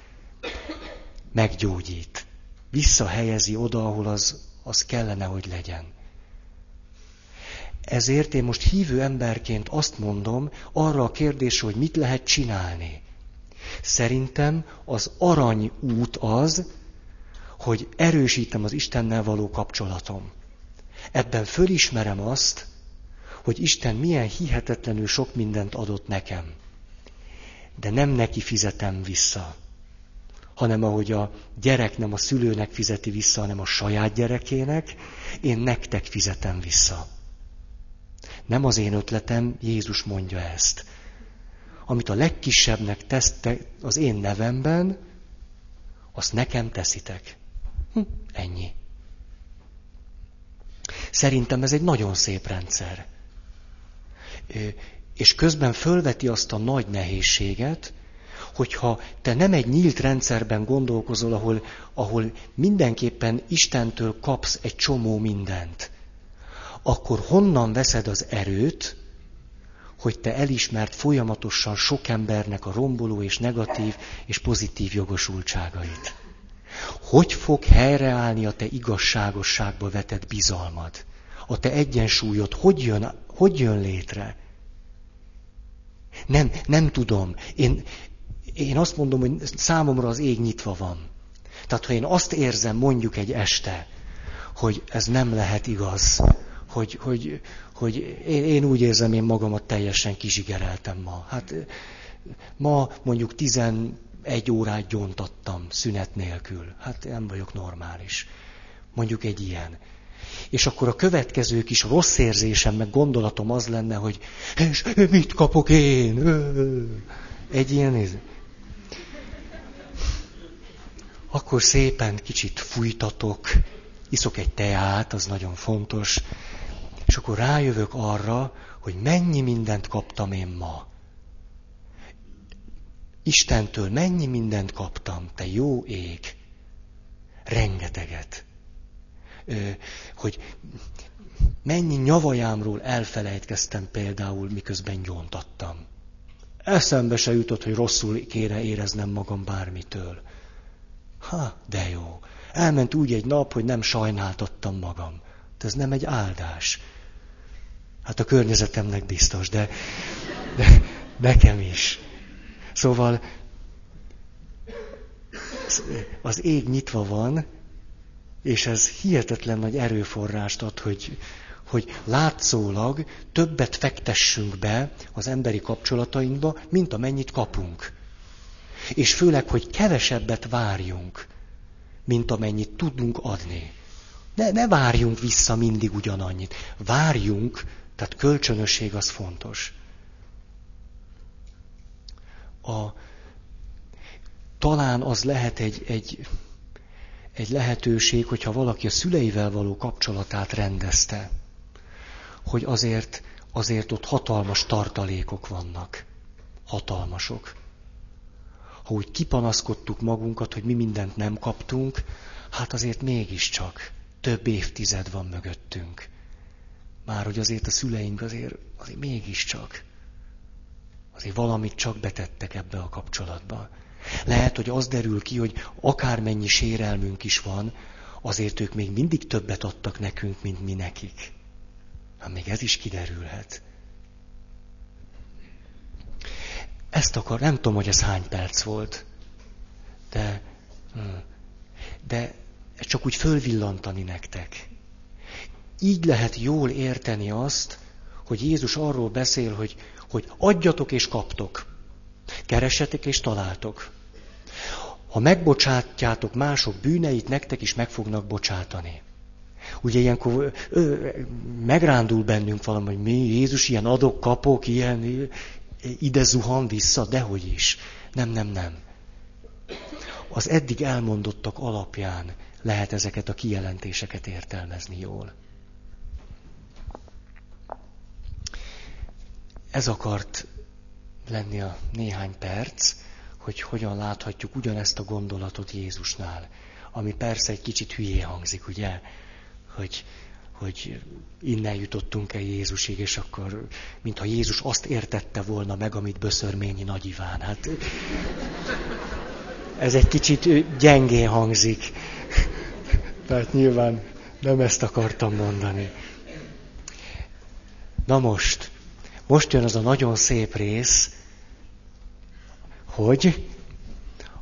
meggyógyít. Visszahelyezi oda, ahol az, az kellene, hogy legyen. Ezért én most hívő emberként azt mondom arra a kérdésre, hogy mit lehet csinálni. Szerintem az arany út az, hogy erősítem az Istennel való kapcsolatom. Ebben fölismerem azt, hogy Isten milyen hihetetlenül sok mindent adott nekem. De nem neki fizetem vissza, hanem ahogy a gyerek nem a szülőnek fizeti vissza, hanem a saját gyerekének, én nektek fizetem vissza. Nem az én ötletem, Jézus mondja ezt. Amit a legkisebbnek tesz az én nevemben, azt nekem teszitek. Hm, ennyi. Szerintem ez egy nagyon szép rendszer. És közben fölveti azt a nagy nehézséget, hogyha te nem egy nyílt rendszerben gondolkozol, ahol, ahol mindenképpen Istentől kapsz egy csomó mindent, akkor honnan veszed az erőt, hogy te elismert folyamatosan sok embernek a romboló és negatív és pozitív jogosultságait? Hogy fog helyreállni a te igazságosságba vetett bizalmad? A te egyensúlyod hogy jön, hogy jön létre? Nem, nem tudom. Én, én azt mondom, hogy számomra az ég nyitva van. Tehát, ha én azt érzem mondjuk egy este, hogy ez nem lehet igaz, hogy, hogy, hogy én, én úgy érzem, én magamat teljesen kizsigereltem ma. Hát ma mondjuk 11 órát gyontattam szünet nélkül. Hát nem vagyok normális. Mondjuk egy ilyen. És akkor a következő kis rossz érzésem, meg gondolatom az lenne, hogy és mit kapok én? Egy ilyen akkor szépen kicsit fújtatok, iszok egy teát, az nagyon fontos, és akkor rájövök arra, hogy mennyi mindent kaptam én ma. Istentől mennyi mindent kaptam, te jó ég. Rengeteget. Hogy mennyi nyavajámról elfelejtkeztem például, miközben gyóntattam. Eszembe se jutott, hogy rosszul kéne éreznem magam bármitől. Ha, de jó. Elment úgy egy nap, hogy nem sajnáltattam magam. De ez nem egy áldás. Hát a környezetemnek biztos, de, de nekem is. Szóval az ég nyitva van, és ez hihetetlen nagy erőforrást ad, hogy, hogy látszólag többet fektessünk be az emberi kapcsolatainkba, mint amennyit kapunk. És főleg, hogy kevesebbet várjunk, mint amennyit tudunk adni. Ne, ne várjunk vissza mindig ugyanannyit. Várjunk, tehát kölcsönösség az fontos. A, talán az lehet egy, egy, egy lehetőség, hogyha valaki a szüleivel való kapcsolatát rendezte, hogy azért, azért ott hatalmas tartalékok vannak. Hatalmasok ha úgy kipanaszkodtuk magunkat, hogy mi mindent nem kaptunk, hát azért mégiscsak több évtized van mögöttünk. Már hogy azért a szüleink azért, azért mégiscsak, azért valamit csak betettek ebbe a kapcsolatba. Lehet, hogy az derül ki, hogy akármennyi sérelmünk is van, azért ők még mindig többet adtak nekünk, mint mi nekik. Hát még ez is kiderülhet. Ezt akar, nem tudom, hogy ez hány perc volt, de, hm, de csak úgy fölvillantani nektek. Így lehet jól érteni azt, hogy Jézus arról beszél, hogy, hogy adjatok és kaptok, keresetek és találtok. Ha megbocsátjátok mások bűneit, nektek is meg fognak bocsátani. Ugye ilyenkor ö, megrándul bennünk valami, hogy mi, Jézus ilyen adok, kapok, ilyen, ide zuhan vissza, dehogy is. Nem, nem, nem. Az eddig elmondottak alapján lehet ezeket a kijelentéseket értelmezni jól. Ez akart lenni a néhány perc, hogy hogyan láthatjuk ugyanezt a gondolatot Jézusnál, ami persze egy kicsit hülyé hangzik, ugye, hogy hogy innen jutottunk el Jézusig, és akkor, mintha Jézus azt értette volna meg, amit Böszörményi Nagy Iván. Hát ez egy kicsit gyengén hangzik. Tehát nyilván nem ezt akartam mondani. Na most, most jön az a nagyon szép rész, hogy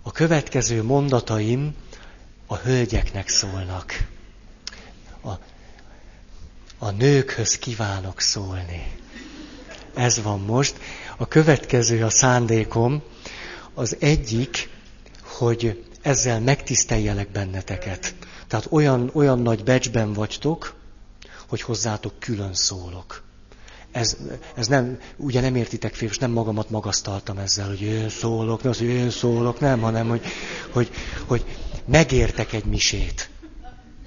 a következő mondataim a hölgyeknek szólnak. A a nőkhöz kívánok szólni. Ez van most. A következő a szándékom. Az egyik, hogy ezzel megtiszteljelek benneteket. Tehát olyan, olyan nagy becsben vagytok, hogy hozzátok külön szólok. Ez, ez nem, ugye nem értitek fél, és nem magamat magasztaltam ezzel, hogy én szólok, nem az, hogy én szólok, nem, hanem hogy, hogy, hogy megértek egy misét.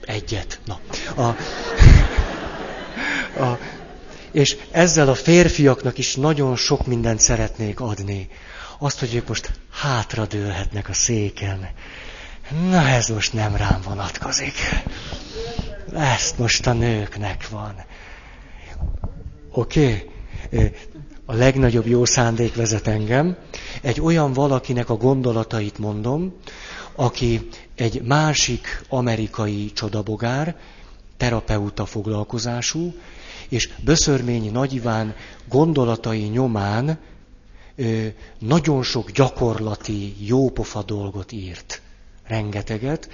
Egyet. Na. A, a, és ezzel a férfiaknak is nagyon sok mindent szeretnék adni. Azt, hogy ők most hátradőlhetnek a széken. Na ez most nem rám vonatkozik. Ezt most a nőknek van. Oké? Okay? A legnagyobb jó szándék vezet engem. Egy olyan valakinek a gondolatait mondom, aki egy másik amerikai csodabogár, terapeuta foglalkozású, és Böszörményi Nagy Iván gondolatai nyomán nagyon sok gyakorlati, jópofa dolgot írt. Rengeteget.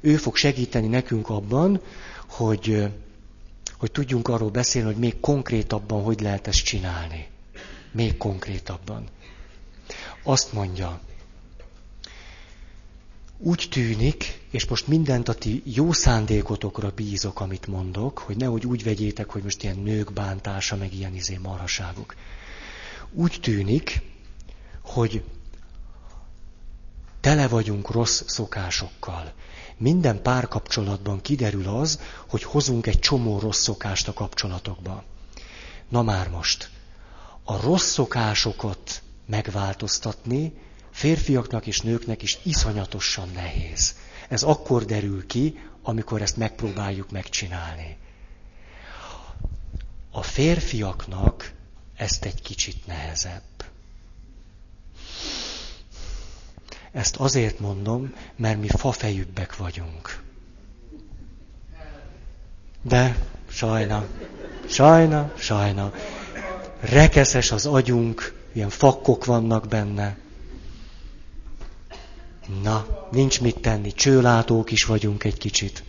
Ő fog segíteni nekünk abban, hogy, hogy tudjunk arról beszélni, hogy még konkrétabban hogy lehet ezt csinálni. Még konkrétabban. Azt mondja, úgy tűnik, és most mindent a ti jó szándékotokra bízok, amit mondok, hogy nehogy úgy vegyétek, hogy most ilyen nők bántása, meg ilyen izé marhaságok. Úgy tűnik, hogy tele vagyunk rossz szokásokkal. Minden párkapcsolatban kiderül az, hogy hozunk egy csomó rossz szokást a kapcsolatokba. Na már most, a rossz szokásokat megváltoztatni férfiaknak és nőknek is iszonyatosan nehéz. Ez akkor derül ki, amikor ezt megpróbáljuk megcsinálni. A férfiaknak ezt egy kicsit nehezebb. Ezt azért mondom, mert mi fafejűbbek vagyunk. De sajna, sajna, sajna. Rekeszes az agyunk, ilyen fakkok vannak benne. Na, nincs mit tenni, csőlátók is vagyunk egy kicsit.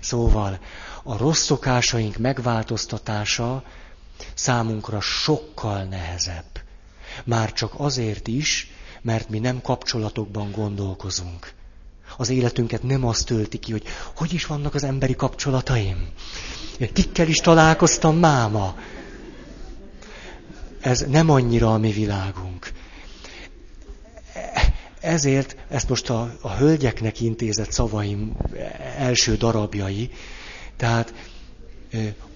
Szóval a rossz szokásaink megváltoztatása számunkra sokkal nehezebb. Már csak azért is, mert mi nem kapcsolatokban gondolkozunk. Az életünket nem azt tölti ki, hogy hogy is vannak az emberi kapcsolataim. Kikkel is találkoztam máma. Ez nem annyira a mi világunk. Ezért ezt most a, a hölgyeknek intézett szavaim első darabjai, tehát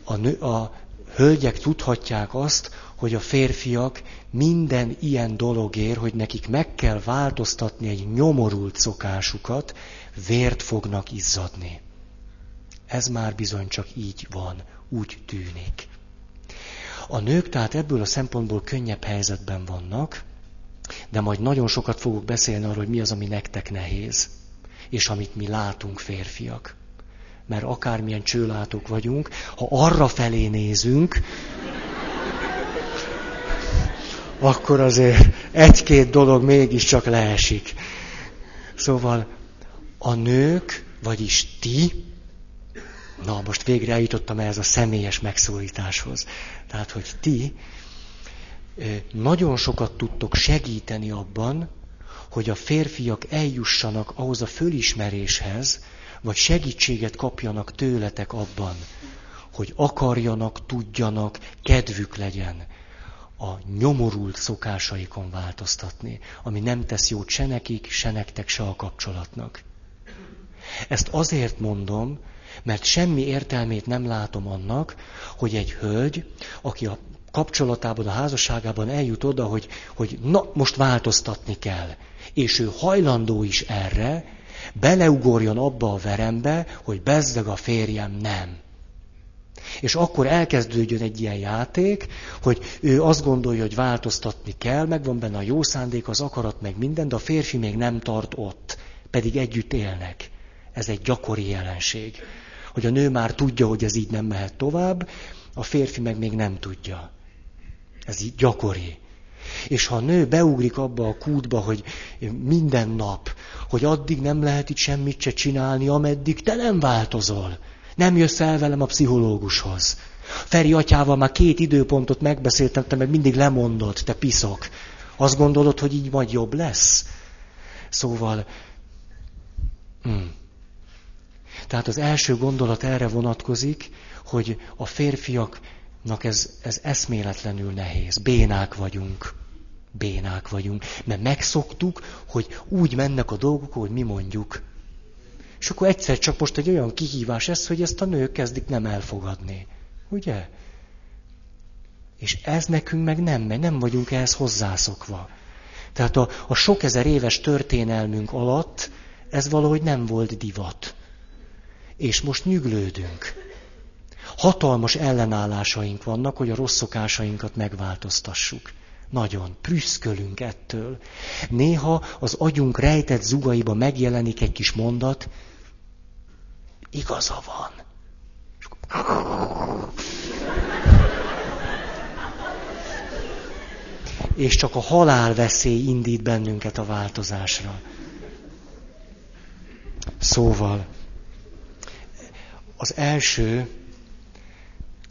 a, a hölgyek tudhatják azt, hogy a férfiak minden ilyen dologért, hogy nekik meg kell változtatni egy nyomorult szokásukat, vért fognak izzadni. Ez már bizony csak így van, úgy tűnik. A nők tehát ebből a szempontból könnyebb helyzetben vannak, de majd nagyon sokat fogok beszélni arról, hogy mi az, ami nektek nehéz, és amit mi látunk férfiak. Mert akármilyen csőlátók vagyunk, ha arra felé nézünk, akkor azért egy-két dolog mégiscsak leesik. Szóval a nők, vagyis ti, na most végre eljutottam ehhez a személyes megszólításhoz. Tehát, hogy ti nagyon sokat tudtok segíteni abban, hogy a férfiak eljussanak ahhoz a fölismeréshez, vagy segítséget kapjanak tőletek abban, hogy akarjanak, tudjanak, kedvük legyen a nyomorult szokásaikon változtatni, ami nem tesz jót se nekik, se nektek, se a kapcsolatnak. Ezt azért mondom, mert semmi értelmét nem látom annak, hogy egy hölgy, aki a kapcsolatában, a házasságában eljut oda, hogy, hogy na, most változtatni kell. És ő hajlandó is erre, beleugorjon abba a verembe, hogy bezzeg a férjem nem. És akkor elkezdődjön egy ilyen játék, hogy ő azt gondolja, hogy változtatni kell, megvan benne a jó szándék, az akarat, meg minden, de a férfi még nem tart ott, pedig együtt élnek. Ez egy gyakori jelenség. Hogy a nő már tudja, hogy ez így nem mehet tovább, a férfi meg még nem tudja. Ez így gyakori. És ha a nő beugrik abba a kútba, hogy minden nap, hogy addig nem lehet itt semmit se csinálni, ameddig te nem változol. Nem jössz el velem a pszichológushoz. Feri atyával már két időpontot megbeszéltem, te meg mindig lemondod, te piszok. Azt gondolod, hogy így majd jobb lesz? Szóval... Hmm. Tehát az első gondolat erre vonatkozik, hogy a férfiak Nak ez, ez eszméletlenül nehéz. Bénák vagyunk. Bénák vagyunk. Mert megszoktuk, hogy úgy mennek a dolgok, hogy mi mondjuk. És akkor egyszer csak most egy olyan kihívás ez, hogy ezt a nők kezdik nem elfogadni. Ugye? És ez nekünk meg nem megy, nem vagyunk ehhez hozzászokva. Tehát a, a sok ezer éves történelmünk alatt ez valahogy nem volt divat. És most nyüglődünk. Hatalmas ellenállásaink vannak, hogy a rossz szokásainkat megváltoztassuk. Nagyon. Prüszkölünk ettől. Néha az agyunk rejtett zugaiba megjelenik egy kis mondat, igaza van. És csak a halál veszély indít bennünket a változásra. Szóval, az első,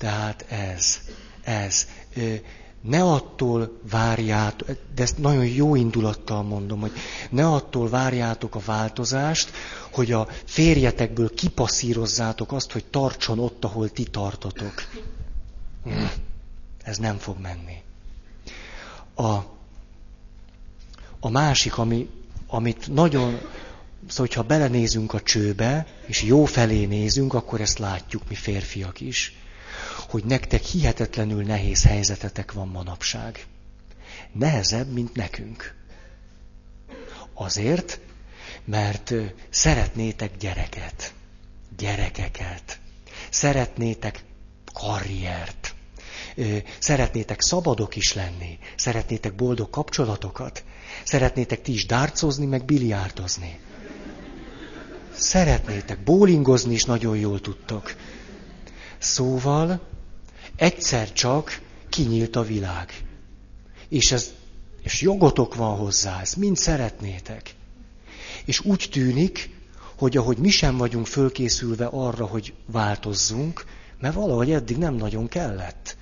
tehát ez, ez. Ne attól várjátok, de ezt nagyon jó indulattal mondom, hogy ne attól várjátok a változást, hogy a férjetekből kipasszírozzátok azt, hogy tartson ott, ahol ti tartotok. Hm, ez nem fog menni. A, a másik, ami, amit nagyon, Szóval, hogyha belenézünk a csőbe, és jó felé nézünk, akkor ezt látjuk mi férfiak is, hogy nektek hihetetlenül nehéz helyzetetek van manapság. Nehezebb, mint nekünk. Azért, mert szeretnétek gyereket, gyerekeket, szeretnétek karriert, szeretnétek szabadok is lenni, szeretnétek boldog kapcsolatokat, szeretnétek ti is dárcozni, meg biliárdozni. Szeretnétek, bólingozni is nagyon jól tudtok. Szóval egyszer csak kinyílt a világ. És, ez, és jogotok van hozzá, ezt mind szeretnétek. És úgy tűnik, hogy ahogy mi sem vagyunk fölkészülve arra, hogy változzunk, mert valahogy eddig nem nagyon kellett.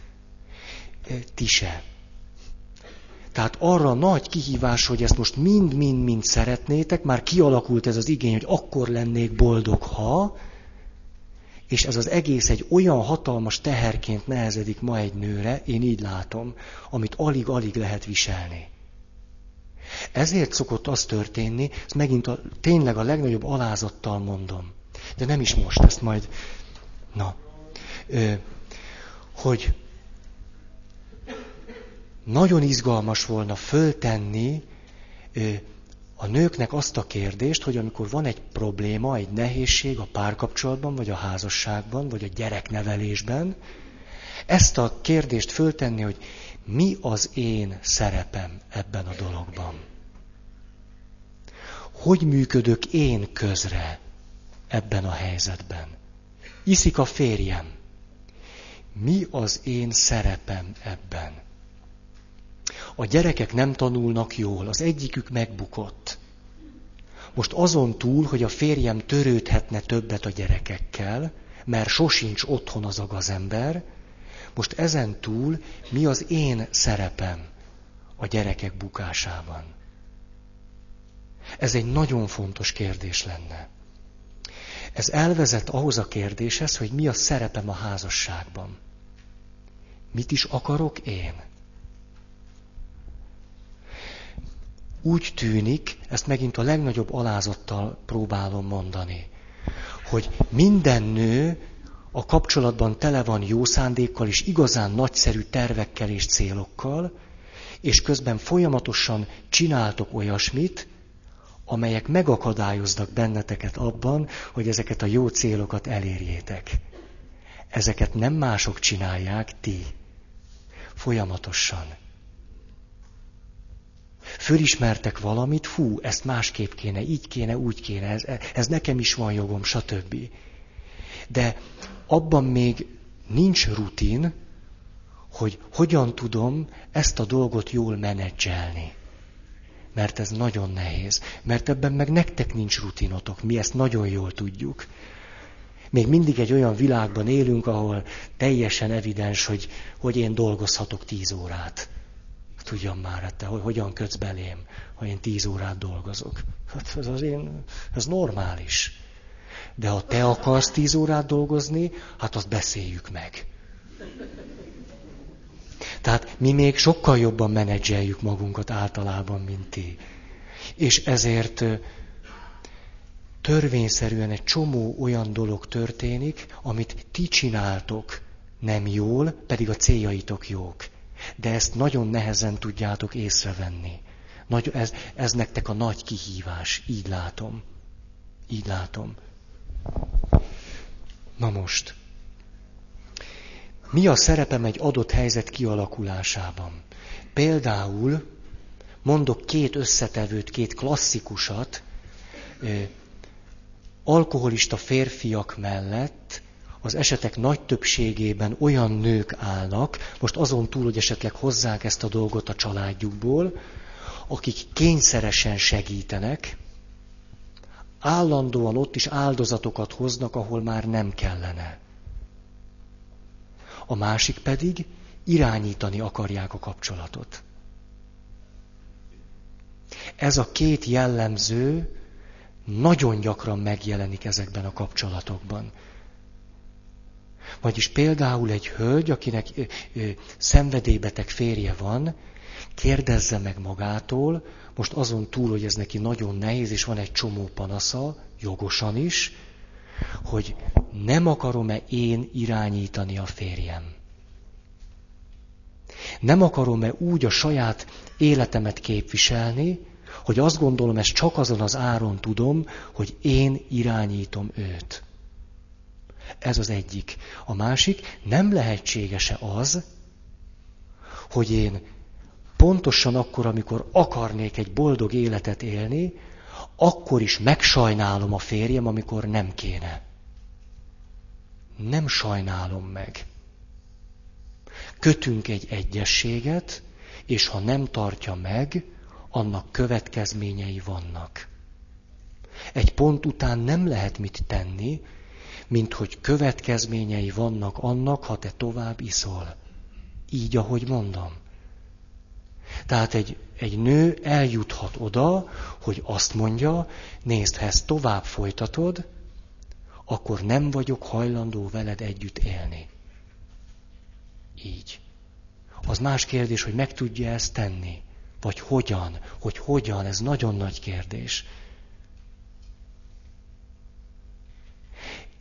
Ti se. Tehát arra nagy kihívás, hogy ezt most mind-mind-mind szeretnétek, már kialakult ez az igény, hogy akkor lennék boldog, ha, és ez az egész egy olyan hatalmas teherként nehezedik ma egy nőre, én így látom, amit alig-alig lehet viselni. Ezért szokott az történni, ezt megint a, tényleg a legnagyobb alázattal mondom, de nem is most, ezt majd, na, ö, hogy nagyon izgalmas volna föltenni a nőknek azt a kérdést, hogy amikor van egy probléma, egy nehézség a párkapcsolatban, vagy a házasságban, vagy a gyereknevelésben, ezt a kérdést föltenni, hogy mi az én szerepem ebben a dologban. Hogy működök én közre ebben a helyzetben? Iszik a férjem. Mi az én szerepem ebben? A gyerekek nem tanulnak jól, az egyikük megbukott. Most azon túl, hogy a férjem törődhetne többet a gyerekekkel, mert sosincs otthon az a gazember, most ezen túl mi az én szerepem a gyerekek bukásában? Ez egy nagyon fontos kérdés lenne. Ez elvezet ahhoz a kérdéshez, hogy mi a szerepem a házasságban. Mit is akarok én? Úgy tűnik, ezt megint a legnagyobb alázattal próbálom mondani, hogy minden nő a kapcsolatban tele van jó szándékkal és igazán nagyszerű tervekkel és célokkal, és közben folyamatosan csináltok olyasmit, amelyek megakadályoznak benneteket abban, hogy ezeket a jó célokat elérjétek. Ezeket nem mások csinálják, ti. Folyamatosan. Fölismertek valamit, fú, ezt másképp kéne, így kéne, úgy kéne, ez, ez nekem is van jogom, stb. De abban még nincs rutin, hogy hogyan tudom ezt a dolgot jól menedzselni. Mert ez nagyon nehéz. Mert ebben meg nektek nincs rutinotok, mi ezt nagyon jól tudjuk. Még mindig egy olyan világban élünk, ahol teljesen evidens, hogy, hogy én dolgozhatok tíz órát tudjam már, hát te hogy hogyan kötsz belém, ha én tíz órát dolgozok. Hát ez az én, ez normális. De ha te akarsz tíz órát dolgozni, hát azt beszéljük meg. Tehát mi még sokkal jobban menedzseljük magunkat általában, mint ti. És ezért törvényszerűen egy csomó olyan dolog történik, amit ti csináltok nem jól, pedig a céljaitok jók. De ezt nagyon nehezen tudjátok észrevenni. Nagy, ez, ez nektek a nagy kihívás, így látom. Így látom. Na most. Mi a szerepem egy adott helyzet kialakulásában? Például mondok két összetevőt, két klasszikusat, alkoholista férfiak mellett az esetek nagy többségében olyan nők állnak, most azon túl, hogy esetleg hozzák ezt a dolgot a családjukból, akik kényszeresen segítenek, állandóan ott is áldozatokat hoznak, ahol már nem kellene. A másik pedig irányítani akarják a kapcsolatot. Ez a két jellemző nagyon gyakran megjelenik ezekben a kapcsolatokban. Vagyis például egy hölgy, akinek ö, szenvedélybeteg férje van, kérdezze meg magától, most azon túl, hogy ez neki nagyon nehéz, és van egy csomó panasza, jogosan is, hogy nem akarom-e én irányítani a férjem. Nem akarom-e úgy a saját életemet képviselni, hogy azt gondolom, ezt csak azon az áron tudom, hogy én irányítom őt. Ez az egyik. A másik, nem lehetséges-e az, hogy én pontosan akkor, amikor akarnék egy boldog életet élni, akkor is megsajnálom a férjem, amikor nem kéne. Nem sajnálom meg. Kötünk egy egyességet, és ha nem tartja meg, annak következményei vannak. Egy pont után nem lehet mit tenni, mint hogy következményei vannak annak, ha te tovább iszol. Így, ahogy mondom. Tehát egy, egy nő eljuthat oda, hogy azt mondja, nézd, ha ezt tovább folytatod, akkor nem vagyok hajlandó veled együtt élni. Így. Az más kérdés, hogy meg tudja ezt tenni. Vagy hogyan? Hogy hogyan? Ez nagyon nagy kérdés.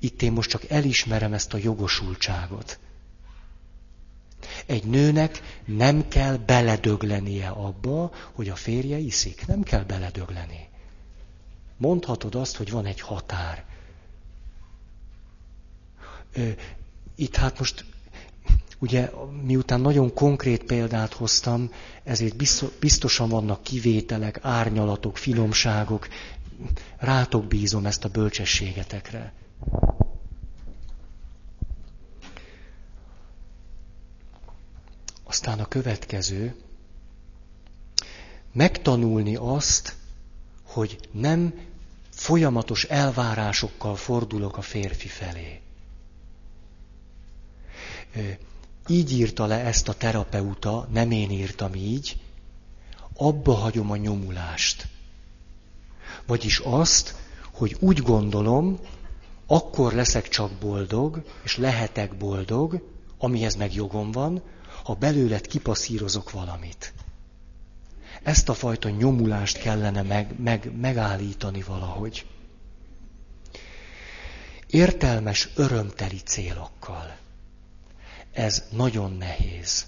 Itt én most csak elismerem ezt a jogosultságot. Egy nőnek nem kell beledöglenie abba, hogy a férje iszik. Nem kell beledögleni. Mondhatod azt, hogy van egy határ. Itt hát most Ugye, miután nagyon konkrét példát hoztam, ezért biztosan vannak kivételek, árnyalatok, finomságok. Rátok bízom ezt a bölcsességetekre. Aztán a következő, megtanulni azt, hogy nem folyamatos elvárásokkal fordulok a férfi felé így írta le ezt a terapeuta, nem én írtam így, abba hagyom a nyomulást. Vagyis azt, hogy úgy gondolom, akkor leszek csak boldog, és lehetek boldog, amihez meg jogom van, ha belőled kipaszírozok valamit. Ezt a fajta nyomulást kellene meg, meg, megállítani valahogy. Értelmes, örömteli célokkal ez nagyon nehéz.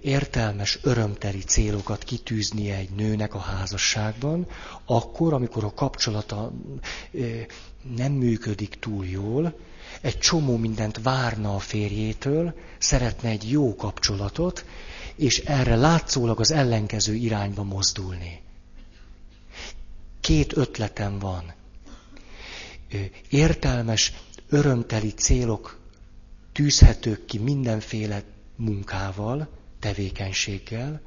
Értelmes, örömteli célokat kitűznie egy nőnek a házasságban, akkor, amikor a kapcsolata nem működik túl jól, egy csomó mindent várna a férjétől, szeretne egy jó kapcsolatot, és erre látszólag az ellenkező irányba mozdulni. Két ötletem van. Értelmes, örömteli célok tűzhetők ki mindenféle munkával, tevékenységgel,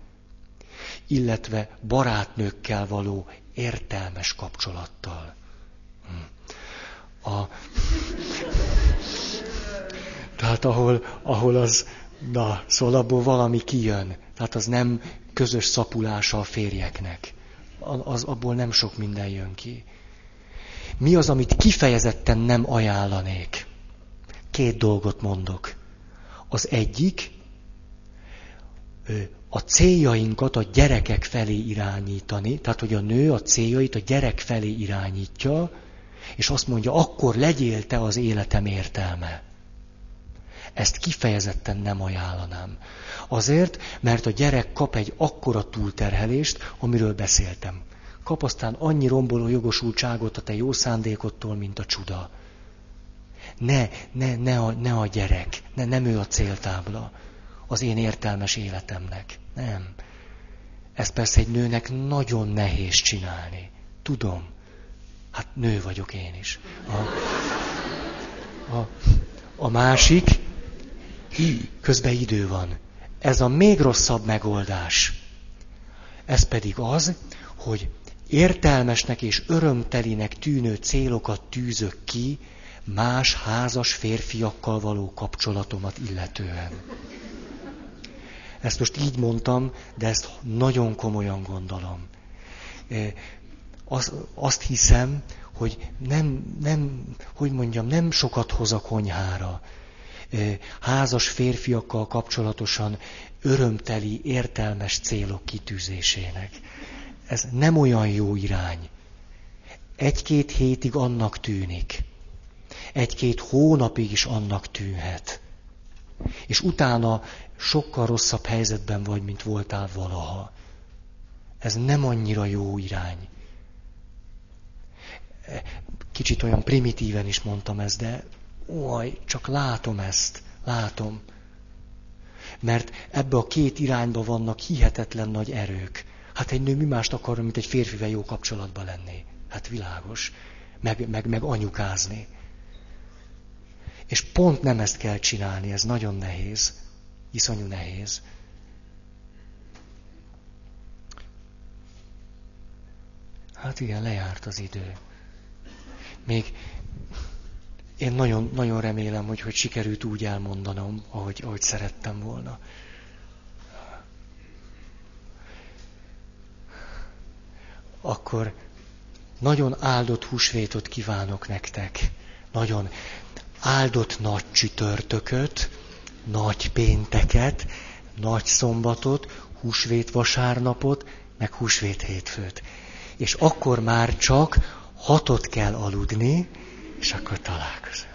illetve barátnőkkel való értelmes kapcsolattal. Hm. A... Tehát ahol, ahol az, na, szóval abból valami kijön. Tehát az nem közös szapulása a férjeknek. Az, abból nem sok minden jön ki. Mi az, amit kifejezetten nem ajánlanék? Két dolgot mondok. Az egyik, a céljainkat a gyerekek felé irányítani, tehát hogy a nő a céljait a gyerek felé irányítja, és azt mondja, akkor legyél te az életem értelme. Ezt kifejezetten nem ajánlanám. Azért, mert a gyerek kap egy akkora túlterhelést, amiről beszéltem. Kap aztán annyi romboló jogosultságot a te jó szándékottól, mint a csuda. Ne, ne, ne a, ne a gyerek, ne, nem ő a céltábla az én értelmes életemnek. Nem. Ez persze egy nőnek nagyon nehéz csinálni. Tudom. Hát nő vagyok én is. A, a, a másik, közben idő van. Ez a még rosszabb megoldás. Ez pedig az, hogy értelmesnek és örömtelinek tűnő célokat tűzök ki más házas férfiakkal való kapcsolatomat illetően. Ezt most így mondtam, de ezt nagyon komolyan gondolom. Azt, azt hiszem, hogy nem, nem, hogy mondjam, nem sokat hoz a konyhára. Házas férfiakkal kapcsolatosan örömteli, értelmes célok kitűzésének. Ez nem olyan jó irány. Egy-két hétig annak tűnik. Egy-két hónapig is annak tűnhet. És utána sokkal rosszabb helyzetben vagy, mint voltál valaha. Ez nem annyira jó irány. Kicsit olyan primitíven is mondtam ezt, de oj, csak látom ezt, látom. Mert ebbe a két irányba vannak hihetetlen nagy erők. Hát egy nő mi mást akar, mint egy férfivel jó kapcsolatban lenni. Hát világos. Meg, meg, meg anyukázni. És pont nem ezt kell csinálni, ez nagyon nehéz. Iszonyú nehéz. Hát igen, lejárt az idő. Még én nagyon, nagyon remélem, hogy, hogy sikerült úgy elmondanom, ahogy, ahogy szerettem volna. Akkor nagyon áldott húsvétot kívánok nektek. Nagyon áldott nagy csütörtököt, nagy pénteket, nagy szombatot, húsvét vasárnapot, meg húsvét hétfőt. És akkor már csak hatot kell aludni, és akkor találkozunk.